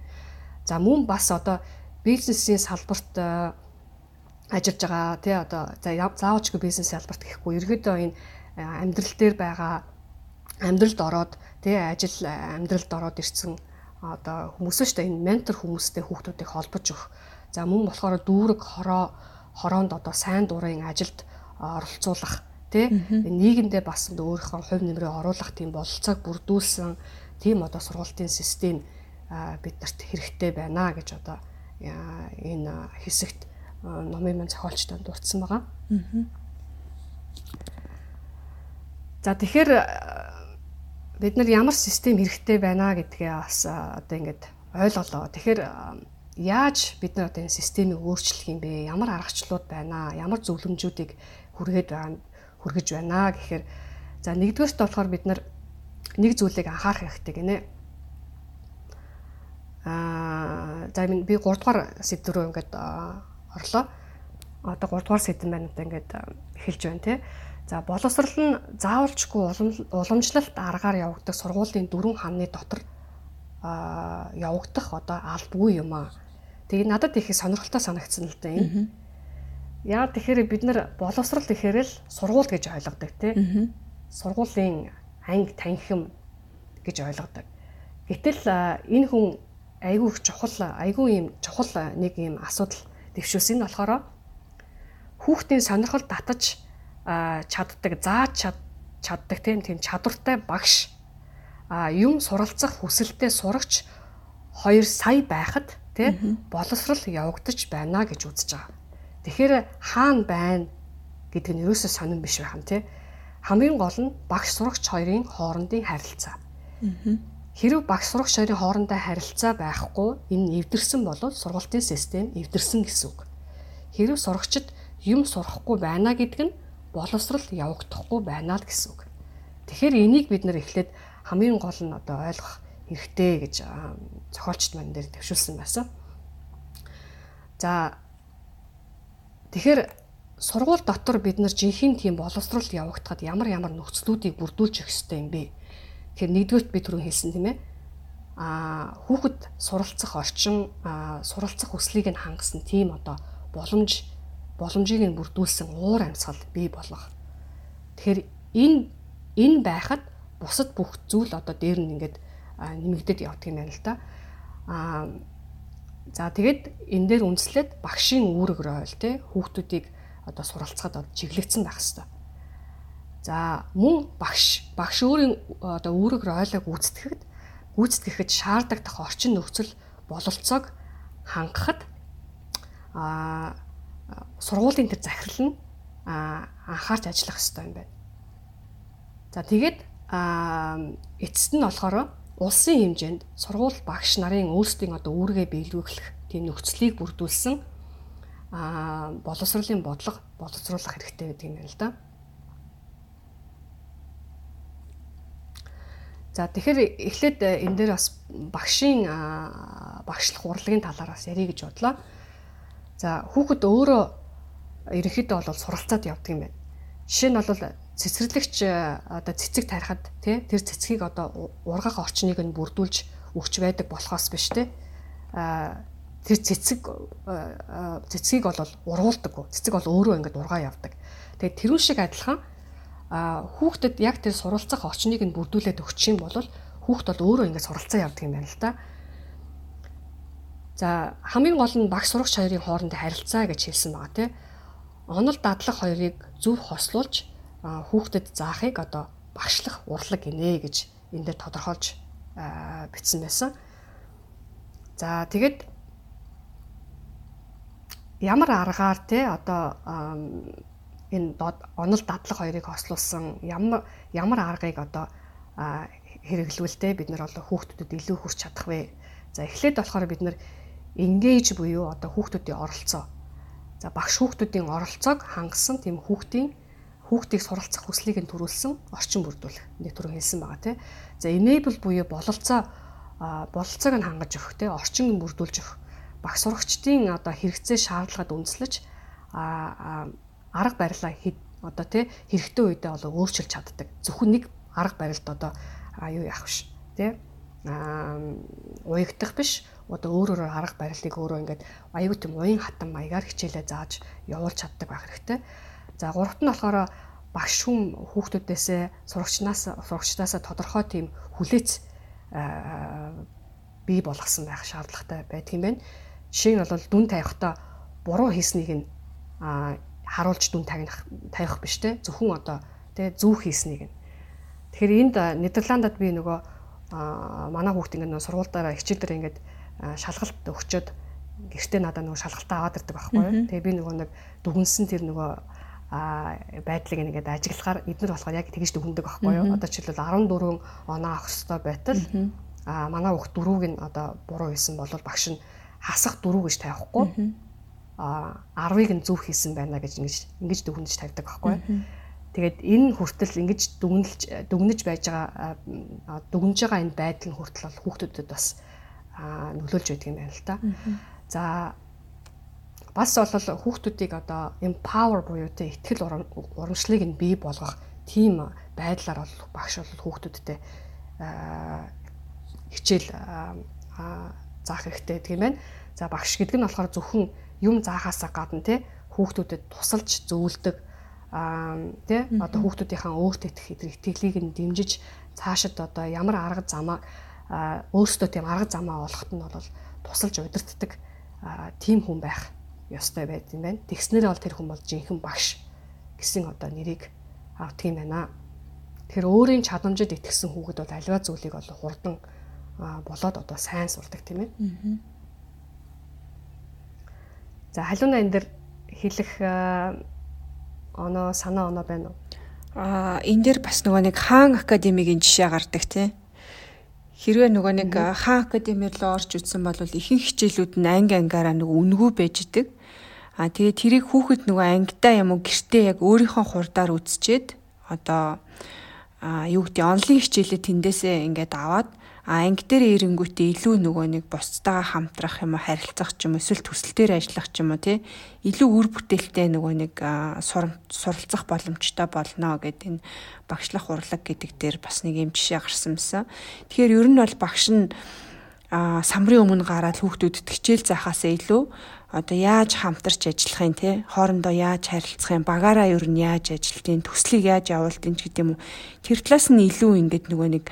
За мөн бас одоо бизнесийн салбарт э, ажиллаж байгаа тий одоо за заавчгүй бизнес салбарт гэхгүй. Ерөөдөө энэ амьдрал дээр байгаа амьдралд ороод тий ажил амьдралд ороод ирсэн одоо хүмүүс шүү дээ энэ ментор хүмүүстэй хүүхдүүдийг холбож өгөх. За мөн болохоор дүүрэг хороо хороонд одоо сайн дурын ажилд оролцуулах тий. Нийгэмдээ бас өөрийнхөө хувь нэмрээ оруулах тийм бололцоог бүрдүүлсэн тийм одоо сургалтын систем биднэрт хэрэгтэй байна гэж одоо энэ хэсэгт номын маань зохиолчтой дурдсан байгаа. За тэгэхээр бид нар ямар систем хэрэгтэй байна гэдгээ бас одоо ингээд ойлголоо. Тэгэхээр яаж бид нар одоо энэ системийг өөрчлөх юм бэ? Ямар аргачлалууд байна? Ямар зөвлөмжүүдийг хүргээд байна? хүргэж байна гэхээр за нэгдүгээрт болохоор бид нар нэг зүйлийг анхаарах хэрэгтэй гинэ. Аа за би 3 дугаар сэдв рүү ингээд орлоо. Одоо 3 дугаар сэдв байна одоо ингээд эхэлж байна те. За боловсрал нь заавалчгүй уламжлалт аргаар явагдах сургуулийн дөрвөн хааны дотор а явагдах одоо албагүй юм аа. Тэгээ надад их сонирхолтой санагдсан л да энэ. Яа тэгэхээр бид нар боловсрал гэхээр л сургууль гэж ойлгодог тий. Сургуулийн анги танхим гэж ойлгодог. Гэтэл энэ хүн айгүй их чухал айгүй юм чухал нэг юм асуудал дэвшүүлсэн нь болохоор хүүхдийн сонирхол татаж чаддаг, зааж чаддаг тийм тийм чадвартай багш юм суралцах хүсэлтэй сурагч 2 сая байхад тий боловсрал явагдаж байна гэж үзэж байгаа. Тэгэхээр хаана байна гэдэг нь ерөөсөө сонирн биш байх юм тий. Хамгийн гол нь багш сурагч хоёрын хоорондын харилцаа. Хэрв багш сурагч хоёрын хоорондоо харилцаа байхгүй энэ эвдэрсэн бол сургалтын систем эвдэрсэн гэсэн үг. Хэрв сурагчид юм сурахгүй байна гэдэг нь боловсрал явагдахгүй байна л гэсэн үг. Тэгэхээр энийг бид нэр эхлээд хамгийн гол нь одоо ойлгох хэрэгтэй гэж зохиолчд мань дээр төвшүүлсэн байсан. За тэгэхээр сургууль дотор бид нар жинхэнэ тийм боловсрал явагдахад ямар ямар нөхцлүүдийг бүрдүүлчих хэрэгтэй юм бэ? Тэгэхээр нэгдүгürt би түрүү хэлсэн тийм ээ. Аа хүүхэд суралцах орчин, суралцах хүслийг нь хангасан тийм одоо боломж боломжийг нь бүрдүүлсэн уур амьсгал бий болгох. Тэгэхээр энэ энэ байхад бусад бүх зүйл одоо дээр нь ингээд нэмэгдээд явдаг юм байна л да. Аа за тэгээд энэ дээр үндэслээд багшийн үүрэг роль те хүүхдүүдийг одоо суралцахад одоо чиглэгдсэн байх хэвээр. За мөн багш багш өөрийн одоо үүрэг ройлыг гүйцэтгэхэд гүйцэтгэхэд шаардлагатай орчин нөхцөл бололцоог хангахад а сургуулийн тэр захирал нь анхаарч ажиллах хэрэгтэй юм байна. За тэгээд эцэст нь болохоор улсын хэмжээнд сургууль багш нарын өөрсдийн одоо үүргээ биелүүлэх тийм нөхцөлийг бүрдүүлсэн боловсролын бодлого боловсруулах хэрэгтэй гэдэг юм байна л да. За тэгэхээр эхлээд энэ дээр бас багшийн багшлах урлагийн талаар бас ярих гэж бодлоо. За хүүхэд өөрөө ерөнхийдөө бол суралцаад явдаг юм байна. Жишээ нь бол цэцэрлэгч одоо цэцэг тарихад тий тэр цэцгийг одоо ургах орчныг нь бүрдүүлж өгч байдаг болохоос биш тий а тэр цэцэг цэцгийг бол ургуулдаг. Цэцэг бол өөрөө ингээд ургаа явдаг. Тэгээд тэрүүн шиг адилхан хүүхдэд яг тэр суралцах орчныг нь бүрдүүлээд өгч юм бол хүүхд бол өөрөө ингээд суралцаа явдаг юм байна л да. За хамгийн гол нь багш сурагч хоёрын хоорондын харилцаа гэж хэлсэн байгаа тийм. Онол дадлах хоёрыг зөв хослуулж хүүхдэд заахыг одоо багшлах урлаг гинэ гэж энэ дээр тодорхойлж бичсэн байсан. За тэгэд ямар аргаар те одоо энэ онол дадлаг хоёрыг хослуулсан ямар ямар аргыг одоо хэрэглүүлтэй бид нар одоо хүүхдүүдэд илүү хүрч чадах вэ? За эхлээд болохоор бид нар engage буюу одоо хүүхдүүдийн оролцоо. За багш хүүхдүүдийн оролцоог хангасан тийм хүүхдийн хүүхдийг суралцах хүслийг нь төрүүлсэн орчин бүрдүүлэх. Нэг түрүү хэлсэн байгаа тийм. За enable буюу бололцоо бололцоог нь хангаж өгөх тийм орчин бүрдүүлж өгөх багш сурагчдын одоо хэрэгцээ шаардлагад үндэслэж арга барилаа хэд одоо тий хэрэгтэй үедээ бол өөрчилж чаддаг. Зөвхөн нэг арга барилд одоо юу яах вш тий а уягдах биш одоо өөр өөрөөр арга барилыг өөрөө ингээд аюу тийм уян хатан маягаар хичээлээ зааж явуулж чаддаг байх хэрэгтэй. За гуравт нь болохоор багш хүм хүүхдүүдээсээ сурагчнаас сурагчдаасаа тодорхой тийм хүлээц бий болгосон байх шаардлагатай байдаг юм байна. Жишээ нь бол дүн тавихтаа буруу хийснийг нь харуулж дүн тавих тавих биш те зөвхөн одоо те зүв хийснийг нь. Тэгэхээр энд Нидерландад би нөгөө манай хүүхд ингээд сургуультаараа хичээл дээр ингээд шалгалт өгчөөд гэртээ надад нөгөө шалгалтаа аваад ирдэг байхгүй юу. Тэгээ би нөгөө нэг дүгнсэн тэр нөгөө а байдлыг ингээд ажиглахаар эднэр болохоор яг тэгж дүгндэг байхгүй юу. Одоо жишээлбэл 14 оноо авах хэрэгтэй байтал а манай хүүхд дөрүүг нь одоо буруу хийсэн бол багш нь хасах дөрөв гэж тавихгүй 10-ыг нь зөв хийсэн байна гэж ингэж ингэж дүгнэж тавьдаг байхгүй. Тэгээд энэ хүртэл ингэж дүгнэлж дүгнэж байж байгаа дүгнэж байгаа энэ байдал нь хүртэл бол хүүхдүүдэд бас нөлөөлж байдаг юм байна л та. За бас бол хүүхдүүдийг одоо empower буюу тэ ихтгэл урамшлыг нь бий болгох тийм байдлаар бол багш бол хүүхдүүдтэй хичээл заах хэрэгтэй гэдэг юм байна. За багш гэдэг нь болохоор зөвхөн юм заахаасаа гадна те хүүхдүүдэд тусалж зөвлөдөг аа тий одоо хүүхдүүдийнхээ өөртөө итгэх итгэлийг нь дэмжиж цаашид одоо ямар арга замаа өөртөө тийм арга замаа олоход нь бол тусалж удирддаг тийм хүн байх ёстой байд юм байна. Тэгснээр бол тэр хүн бол жинхэнэ багш гэсэн одоо нэрийг юм байна. Тэгэхээр өөрийн чадамжид итгэсэн хүүхэд бол альва зүйлийг бол хурдан болоод одоо сайн сурдаг тийм ээ. За халууна энэ дэр хэлэх оноо санаа оноо байна уу? Аа энэ дэр бас нөгөө нэг хаан академигийн жишээ гардаг тий. Хэрвээ нөгөө нэг хаан академиэр л орж үзсэн бол ихэнх хичээлүүд нь анги ангаараа нөгөө үнгүй байж идэг. Аа тэгээ тэрийг хүүхэд нөгөө ангидаа юм уу гэртээ яг өөрийнхөө хурдаар үзчихэд одоо а юу гэдэг онлайн хичээлээ тэндээсээ ингээд аваад а анги дээр ирэнгүүтээ илүү нөгөө нэг бусдаа хамтрах юм уу харилцах ч юм уу эсвэл төсөл дээр ажиллах ч юм уу тий? Илүү үр бүтээлтэй нөгөө нэг суралцах боломжтой болно гэдэг энэ багшлах урлаг гэдэг дээр бас нэг юм жишээ гарсан юмсан. Тэгэхээр ер нь бол багш нь а самрын өмнө гараад хүүхдүүдэд хичээл заахаасаа илүү одоо яаж хамтарч ажиллахын те хоорондоо яаж харилцахын багаараа ер нь яаж ажилтын төслийг яаж явуултын ч гэдэг юм уу тэр талаас нь илүү ингээд нөгөө нэг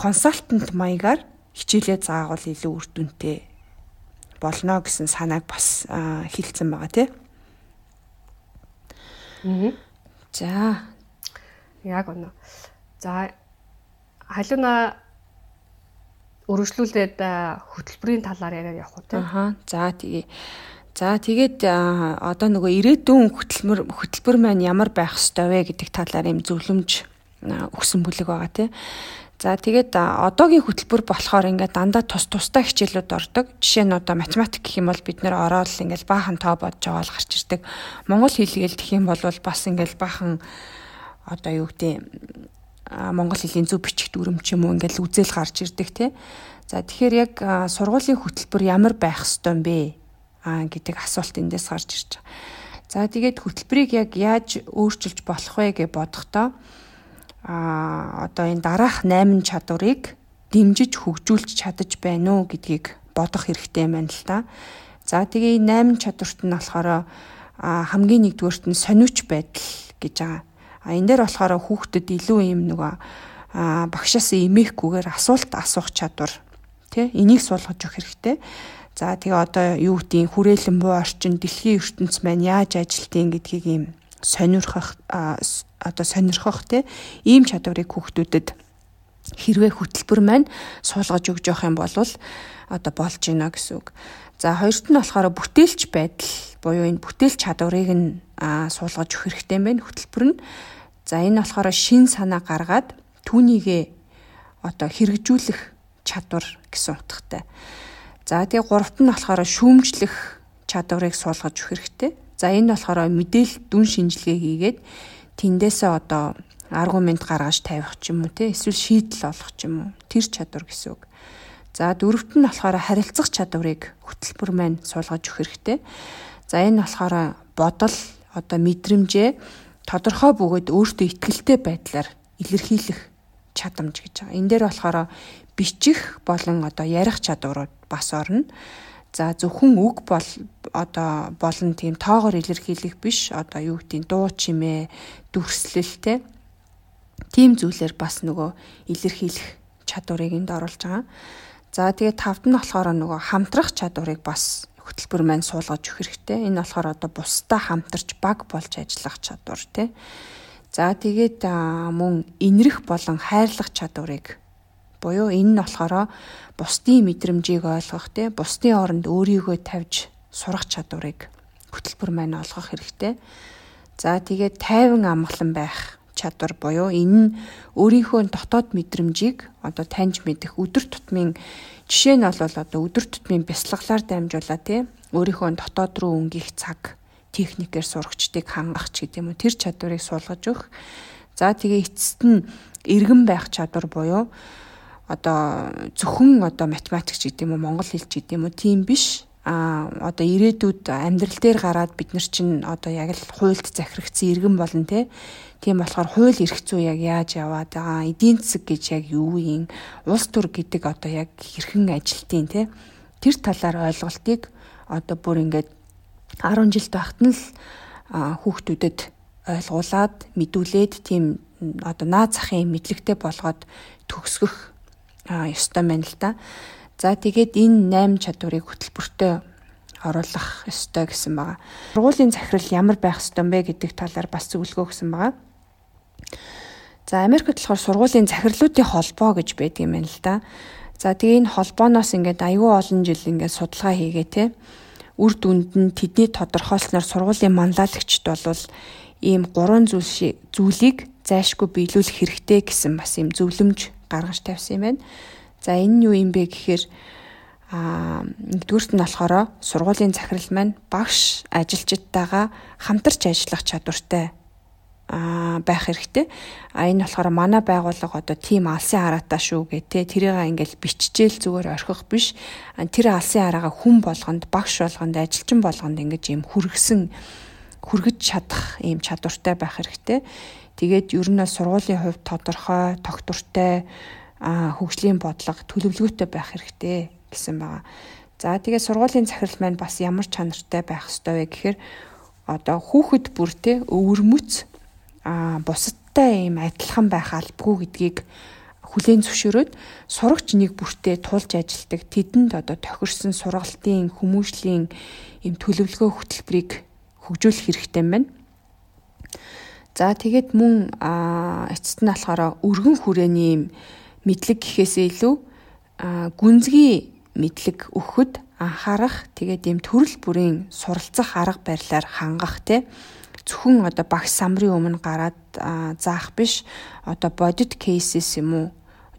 консалтант маягаар хичээлээ заагвал илүү үр дүнтэй болно гэсэн санааг бас хэлсэн байгаа тий. Аа. За. Яг үнэ. За халууна өргөжлүүлээд хөтөлбөрийн талаар яриад явах уу тий. Аха. За тэгээ. За тэгээд одоо нөгөө ирээдүйн хөтөлбөр хөтөлбөр маань ямар байх ёстой вэ гэдэг талаар юм зөвлөмж өгсөн бүлэг байгаа тий. За тэгээд одоогийн хөтөлбөр болохоор ингээд дандаа тус тустай хичээлүүд ордог. Жишээ нь одоо математик гэх юм бол бид нэр ороод ингээд баахан тоо бодож байгаа л гарч ирдэг. Монгол хэлгээл гэх юм бол бас ингээд баахан одоо юу гэдэг монгол хэлний зөв бичих дүрм ч юм уу ингээд үзэл гарч ирдэг тий. За тэгэхээр яг сургуулийн хөтөлбөр ямар байх ёстой юм бэ? Аа гэдэг асуулт эндээс гарч ирж байгаа. За тэгээд хөтөлбөрийг яг яаж өөрчилж болох вэ гэж бодохдоо а одоо энэ дараах 8 чадварыг дэмжиж хөгжүүлж чадаж байна уу гэдгийг бодох хэрэгтэй байна л да. За тэгээ 8 чадварт нь болохоор хамгийн нэгдүгээрт нь сониуч байдал гэж байгаа. А энэ дээр болохоор хүүхдэд илүү юм нөгөө багшаас эмээхгүйгээр асуулт асуух чадвар тий энийг суулгаж өгөх хэрэгтэй. За тэгээ одоо юу гэдгийг хүрээлэн буу орчин дэлхийн ертөнц маань яаж ажилтгийг гэдгийг юм сонирхох одоо сонирхох те ийм чадварыг хүүхдүүдэд хэрвээ хөтөлбөр маань суулгаж өгж явах юм бол одоо болж гинэ гэсэн үг. За хоёрт нь болохоор бүтээлч байдал буюу энэ бүтээлч чадварыг нь суулгаж өгөх хэрэгтэй юм байна хөтөлбөр нь. За энэ болохоор шин санаа гаргаад түүнийгээ одоо хэрэгжүүлэх чадвар гэсэн утгатай. За тэгээ гуравт нь болохоор шүүмжлэх чадварыг суулгаж өгөх хэрэгтэй. За энэ болохоор мэдээлэл дүн шинжилгээ хийгээд тэндээсээ одоо аргумент гаргаж тавих ч юм уу те эсвэл шийдэл олох ч юм уу тэр чадвар гэсэн үг. За дөрөвт нь болохоор харилцах чадварыг хөтөлбөр маань суулгаж өгөх хэрэгтэй. За энэ болохоор бодол одоо мэдрэмжээ тодорхой бөгөөд өөртөө ихтгэлтэй байдлаар илэрхийлэх чадамж гэж байгаа. Энэ дээр болохоор бичих болон одоо ярих чадварууд бас орно. За зөвхөн үг бол одоо болон тийм тоогоор илэрхийлэх биш одоо юу гэдгийг дуу чимээ дүрслэлтэй тийм зүйлээр бас нөгөө илэрхийлэх чадварыг энд оруулж байгаа. За тэгээд тавд нь болохоор нөгөө хамтрах чадварыг бас хөтөлбөр маань суулгаж өгөх хэрэгтэй. Энэ болохоор одоо бусдаа хамтарч баг болж ажиллах чадвар тий. За тэгээд мөн инрэх болон хайрлах чадварыг буюу энэ нь болохоор бусдын мэдрэмжийг ойлгох те бусдын оронд өөрийгөө тавьж сурах чадварыг хөтөлбөр маань олгох хэрэгтэй. За тэгээд тайван амгалан байх чадвар буюу энэ нь өөрийнхөө дотоод мэдрэмжийг одоо таньж мэдэх өдөр тутмын жишээ нь бол одоо өдөр тутмын бясалгалаар дамжуулаад тий өөрийнхөө дотоод руу өнгөх цаг техникээр сурагчдыг хангах ч гэдэм үү тэр чадварыг суулгаж өгөх. За тэгээ эцэст нь эргэн байх чадвар буюу одоо зөвхөн одоо математикч гэдэг юм уу монгол хэлч гэдэг юм уу тийм биш а одоо ирээдүйд амьдрал дээр гараад бид нар чинь одоо яг л хуульд захирагдсан иргэн болно те тийм болохоор хууль эрх зүй яг яаж яваад байгаа эдийн засаг гэж яг юу юм улс төр гэдэг одоо яг хэрхэн ажилтیں۔ те тэр талаар ойлголтыг одоо бүр ингээд 10 жилд багт нь л хүүхдүүдэд ойлгуулад мэдүүлээд тийм одоо наад захын мэдлэгтэй болгоод төгсгөх ёстой байна л да. За тэгээд энэ 8 чадварыг хөтөлбөртөө оруулах ёстой гэсэн байгаа. Сургуулийн захирал ямар байх ёстой бэ гэдэг талаар бас зөвлөгөө өгсөн байгаа. За Америкт болохоор сургуулийн захирлуудын холбоо гэж байдаг юм байна л да. За тэгээ энэ холбооноос ингээд аюул олон жил ингээд судалгаа хийгээ те. Үр дүнд нь тэдний тодорхойлсноор сургуулийн манлайлагчд бол ийм гурван зүйл зүйлийг зайшгүй биелүүлэх хэрэгтэй гэсэн бас юм зөвлөмж гаргаж тавьсан юм байна. За энэ нь юу юм бэ гэхээр а нэгдүгüрт нь болохоор сургуулийн захирал маань багш ажилчдтайгаа хамтарч ажиллах чадвартай а байх хэрэгтэй. А энэ болохоор манай байгууллага одоо тийм алсын хараатай шүү гэ тэ тэрийг ингээл биччихэл зүгээр орхих биш. Тэр алсын хараагаа хүн болгонд багш болгонд ажилчин болгонд ингэж юм хүргэсэн хүргэж чадах ийм чадвартай байх хэрэгтэй. Тэгээд ер нь сургуулийн хувьд тодорхой, тогтвортой хөгжлийн бодлого төлөвлөгөөтэй байх хэрэгтэй гэсэн байгаа. За тэгээд сургуулийн захирал маань бас ямар чанартай байх ёстой вэ гэхээр одоо хүүхэд бүр те өвөрмөц а бусадтай юм адилхан байх албагүй гэдгийг хүлээн зөвшөөрөөд сурагч нэг бүртээ тулж ажилдаг тэдэнд одоо тохирсон сургалтын хүмүүжлийн юм төлөвлөгөө хөтөлбөрийг хөгжүүлэх хэрэгтэй байна. За тэгээд мөн эцэст нь болохоор өргөн хүрээний юм мэдлэг гэхээсээ илүү гүнзгий мэдлэг өгөхөд анхаарах тэгээд ийм төрөл бүрийн суралцах арга барилаар хангах те зөвхөн одоо багш самрын өмнө гараад заах биш одоо бодит кейсэс юм уу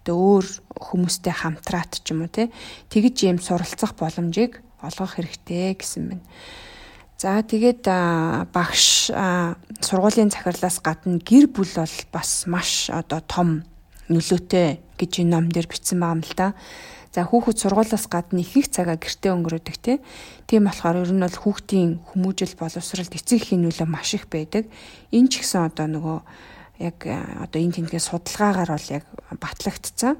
одоо өөр хүмүүстэй хамтраад ч юм уу те тэгж юм суралцах боломжийг олгох хэрэгтэй гэсэн мэн. За тэгээд багш сургуулийн захирлаас гадна гэр бүл бол бас маш одоо том нөлөөтэй гэж энэ ном дээр бичсэн байгаа юм л да. За хүүхэд сургуулиас гадна их их цагаа гэртээ өнгөрөөдөг тий. Тийм болохоор ер нь бол хүүхдийн хүмүүжил боловсролд эцэг эхийн нөлөө маш их байдаг. Энэ ч гэсэн одоо нөгөө яг одоо энэ тэнцгээ судалгаагаар бол яг батлагдсан.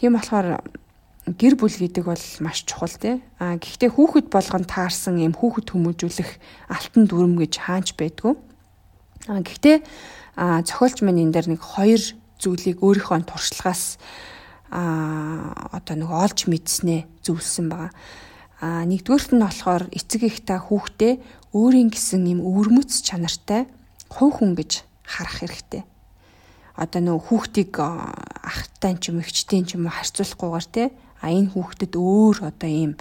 Тийм болохоор гэр бүл гэдэг бол маш чухал тий. А гэхдээ хүүхэд болгон таарсан юм хүүхэд хүмүүжүүлэх алтан дүрм гэж хаанч байдгүй. А гэхдээ зохиолч минь энэ дээр нэг хоёр зүйлийг өөрийнхөө туршлагаас а одоо нэг олж мэдснээ зөвлөсөн байгаа. А нэгдүгээрт нь болохоор эцэг их та хүүхдээ өөрийн гэсэн юм өвөрмөц чанартай хувь хүн гэж харах хэрэгтэй. Одоо нөгөө хүүхдийг ахтай ч юм эгчтэй ч юм уу харьцуулахгүйгээр те а энэ хүүхдэд өөр одоо ийм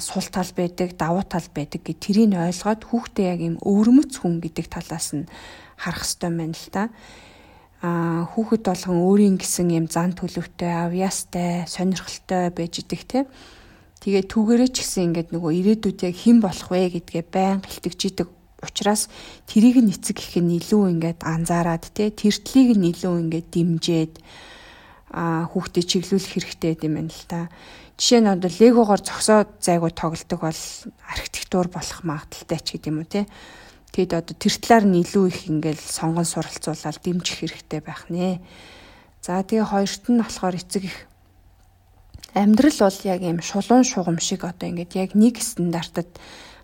сул тал байдаг, давуу тал байдаг гэж тэрийг ойлгоод хүүхдээ яг ийм өвөрмөц хүн гэдэг талаас нь харах хэрэгтэй байна л та а хүүхэд болгон өөрийн гэсэн юм зан төлөвтэй, авьяастай, сонирхолтой байж идэг те. Тэгээ түүгээрээ ч гэсэн ингээд нөгөө ирээдүйд яг хэн болох вэ гэдгээ байн гэлтэгж идэг учраас тэрийг нь эцэг их нь илүү ингээд анзаараад те тэртлийг нь илүү ингээд дэмжиэд а хүүхдэд чиглүүлэх хэрэгтэй юм байна л та. Жишээ нь одоо легогоор зогсоод зайгуу тоглодог бол архитектур болох магадaltaй ч гэдэм үү те. Тэгэд одоо тэр талаар нь илүү их ингээл сонгон суралцуулаад дэмжих хэрэгтэй байх нэ. За тэгээ хоёрт нь болохоор эцэг их амьдрал бол яг юм шулуун шугам шиг одоо ингээд яг нэг стандартад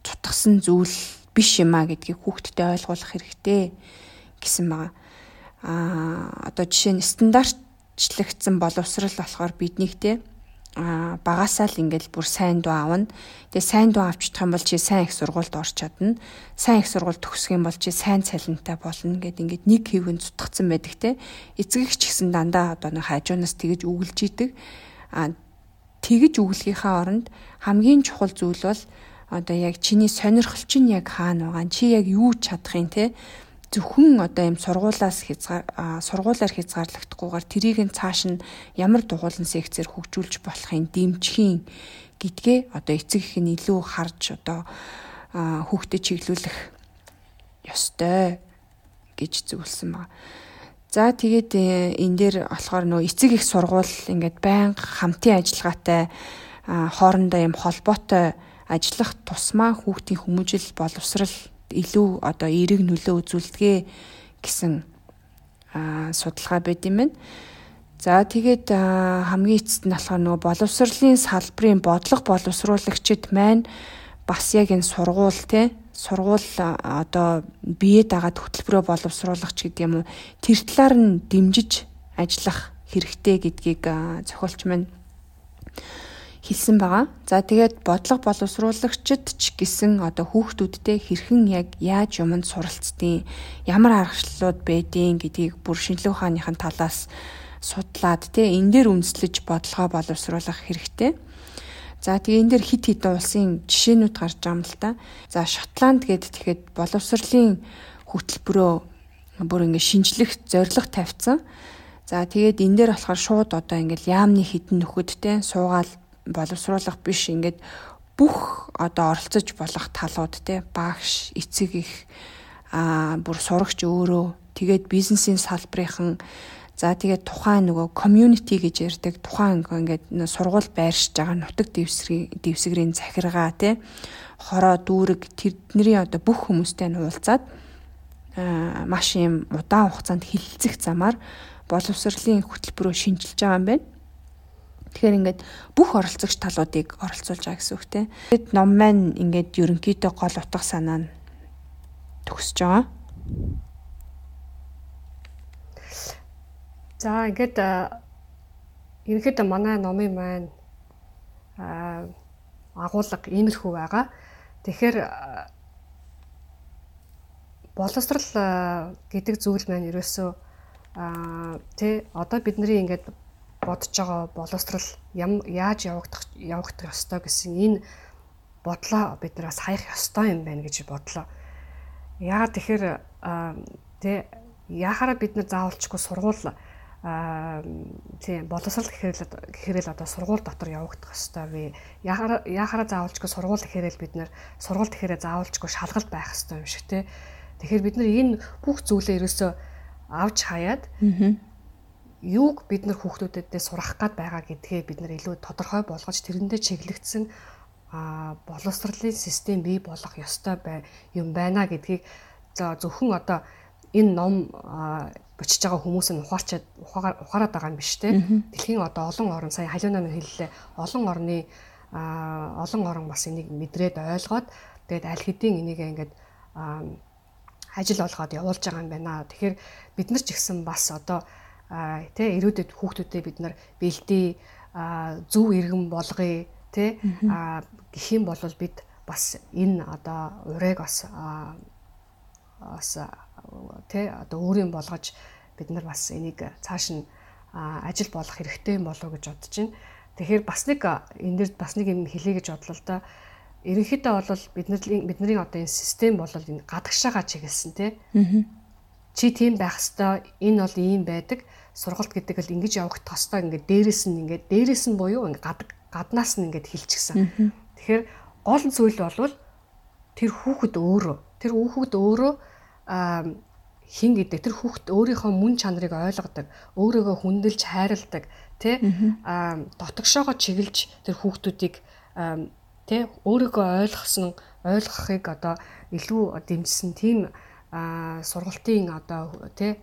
тутгсан зүйл биш юм а гэдгийг хүүхдэд ойлгуулах хэрэгтэй гэсэн байгаа. Аа одоо жишээ нь стандартчлагдсан боловсрал болохоор биднийг те а багасаа л ингээл бүр сайн дуу аавна. Тэгээ сайн дуу авчдах юм бол чи сайн их сургуульд орч чадна. Сайн их сургууль төгсөх юм бол чи сайн цалинтай болно гэд ингээд нэг хэвэн зутгцсан байдаг те. Эцэг ч гэсэн дандаа одоо нэг хажуунаас тэгэж үгэлж идэг. А тэгэж үглэхийнхаа оронд хамгийн чухал зүйл бол одоо яг чиний сонирхол чинь яг хаана байгаа. Чи яг юу чадах юм те зөвхөн одоо юм сургуулаас хязгаар сургуулаар хязгаарлагдахгүйгээр тэрийг нь цааш нь ямар дугуулan секцээр хөгжүүлж болохын дэмжихийн гэдгээ одоо эцэг их нь илүү харж одоо хүүхдэд чиглүүлэх ёстой гэж зөвлөсөн байна. За тэгээд э, энэ дээр болохоор нөө эцэг их сургууль ингээд байнга хамтын ажиллагаатай хоорондоо юм холбоотой ажиллах тусмаа хүүхдийн хүмүүжил боловсрал илүү одоо эерэг нөлөө үзүүлдэгэ гэсэн судалгаа байд юм байна. За тэгээд хамгийн эцэст нь болохоор нөгөө боловсролын салбарын бодлого боловсруулагчид маань бас яг энэ сургууль те сургууль одоо бие дагаад хөтөлбөрөө боловсруулагч гэдэг юм уу тэр талаар нь дэмжиж ажиллах хэрэгтэй гэдгийг зохиолч маань хэлсэн байгаа. За тэгээд бодлого боловсруулагчид ч гэсэн одоо хүүхдүүдтэй хэрхэн яг яаж юмд суралцдیں۔ Ямар аргачлалууд байдیں۔ гэдгийг бүр шинжлэх ухааныхын талаас судлаад тий энэ дээр үндэслэж бодлогоо боловсруулах хэрэгтэй. За тэгээ энэ дээр хит хитэн улсын жишээнүүд гарч байгаа юм л да. За Шотланд гээд тэгэхэд боловсролын хөтөлбөрөө бүр ингэ шинжлэх зорилго тавьсан. За тэгээд энэ дээр болохоор шууд одоо ингээл яамны хідэн нөхөдтэй суугаал боловсруулах биш ингээд бүх одоо оролцож болох талууд те багш эцэг их а бүр сурагч өөрөө тэгээд бизнесийн салбарынхан за тэгээд тухайн нөгөө community гэж ярьдаг тухайн ингээд сургууль байршиж байгаа нутаг дэвсгэрийн дэвсгэрийн захиргаа те хороо дүүрэг тэдний одоо бүх хүмүүстэй нь уулзаад маш юм удаан хугацаанд хилцэх замаар боловсролын хөтөлбөрөө шинжилж байгаа юм байна. Тэгэхээр ингээд бүх оролцогч талуудыг оролцуулж байгаа гэсэн үг тийм. Тэгэд ном маань ингээд ерөнхийдөө гол утга санаа нь төгсөж байгаа. За ингээд ерөнхийдөө манай номын маань аа агуулга иймэрхүү байгаа. Тэгэхээр боловсрал гэдэг зүйл маань ерөөсөө аа тий одоо бидний ингээд бодож байгаа боловсрал яаж явагдах явагдах ёстой гэсэн энэ бодлоо бид нараас хаях ёстой юм байна гэж бодлоо. Яагаад тэгэхээр тэ яхаараа бид нар заавалчгүй сургууль тийм боловсрал гэхээр л гэхээр л одоо сургууль дотор явагдах хэвээр би яхаараа заавалчгүй сургууль гэхээр л бид нэр сургууль гэхээр заавалчгүй шалгалт байх хэвээр юм шиг тий. Тэгэхээр бид нар энэ бүх зүйлээ ерөөсөө авч хаяад юуг бид нар хүүхдүүдэд сурах гад байгаа гэдгээ бид нар илүү тодорхой болгож тэрэндээ чиглэгдсэн боловсролын систем бий болох ёстой бай юм байна гэдгийг за зөвхөн одоо энэ ном бичиж байгаа хүмүүс нь ухаарчаад ухаарад байгаа юм биш те. Дэлхийн одоо олон орн сая халиуна минь хэллээ. Олон орны олон орн бас энийг мэдрээд ойлгоод тэгээд аль хэдийн энийг ингээд ажил олгоод явуулж байгаа юм байна. Тэгэхээр бид нар ч ихсэн бас одоо тэ ирүүдэд хүүхдүүдэд бид нар бэлдээ зөв иргэн болгоё тэ гэх юм бол бид бас энэ одоо урайг бас бас тэ одоо өөрийн болгож бид нар бас энийг цааш нь ажил болох хэрэгтэй юм болов гэж бодож байна. Тэгэхээр бас нэг энэ дэр бас нэг юм хэлье гэж бодлоо л да. Ерөнхийдөө бол бидний бидний одоо энэ систем бол энэ гадагшаага чиглэсэн тий. Чи тийм байх хэвээр энэ бол ийм байдаг. Сургалт гэдэг л ингэж явагдах хэвээр ингээд дээрэс нь ингээд дээрэс нь буюу ингээд гадаг гаднаас нь ингээд хилчгсэн. Тэгэхээр гол зүйл бол тэр хүүхэд өөрөө тэр хүүхэд өөрөө хин гэдэг тэр хүүхэд өөрийнхөө мөн чанарыг ойлгодог, өөрийгөө хүндэлж хайрладаг, тэ а дотогшоогоо чиглэж тэр хүүхдүүдийг тэ өөрийгөө ойлгосон ойлгохыг одоо илүү дэмжсэн тийм сургалтын одоо тэ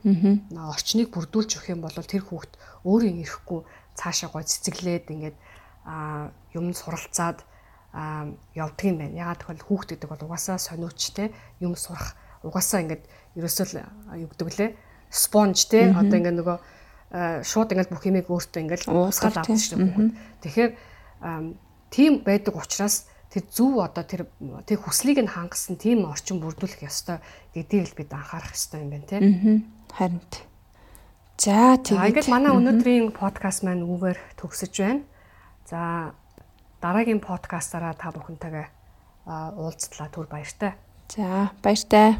орчныг бүрдүүлж өгөх юм бол тэр хүүхд өөрийн ирэхгүй цаашаа гой цэцэглээд ингээд юм суралцаад явдаг юм байна. Ягаад гэвэл хүүхд гэдэг бол угаасаа сониуч те юм сурах угаасаа ингээд ерөөсөө л юу гэдэг лээ? Спонж те одоо ингээд нөгөө шууд ингээд бүх юмыг өөртөө ингээд усгаал авдаг шүү дээ. Тэгэхээр тийм байдаг учраас тэр зөв одоо тэр тэр хүслийг нь хангасан тийм орчин бүрдүүлэх ёстой гэдгийг л бид анхаарах ёстой юм байна тийм. Харин. За тэгээд манай өнөөдрийн подкаст маань үүгээр төгсөж байна. За дараагийн подкастаараа та бүхэнтэйгээ уулзтлаа түр баяртай. За баяртай.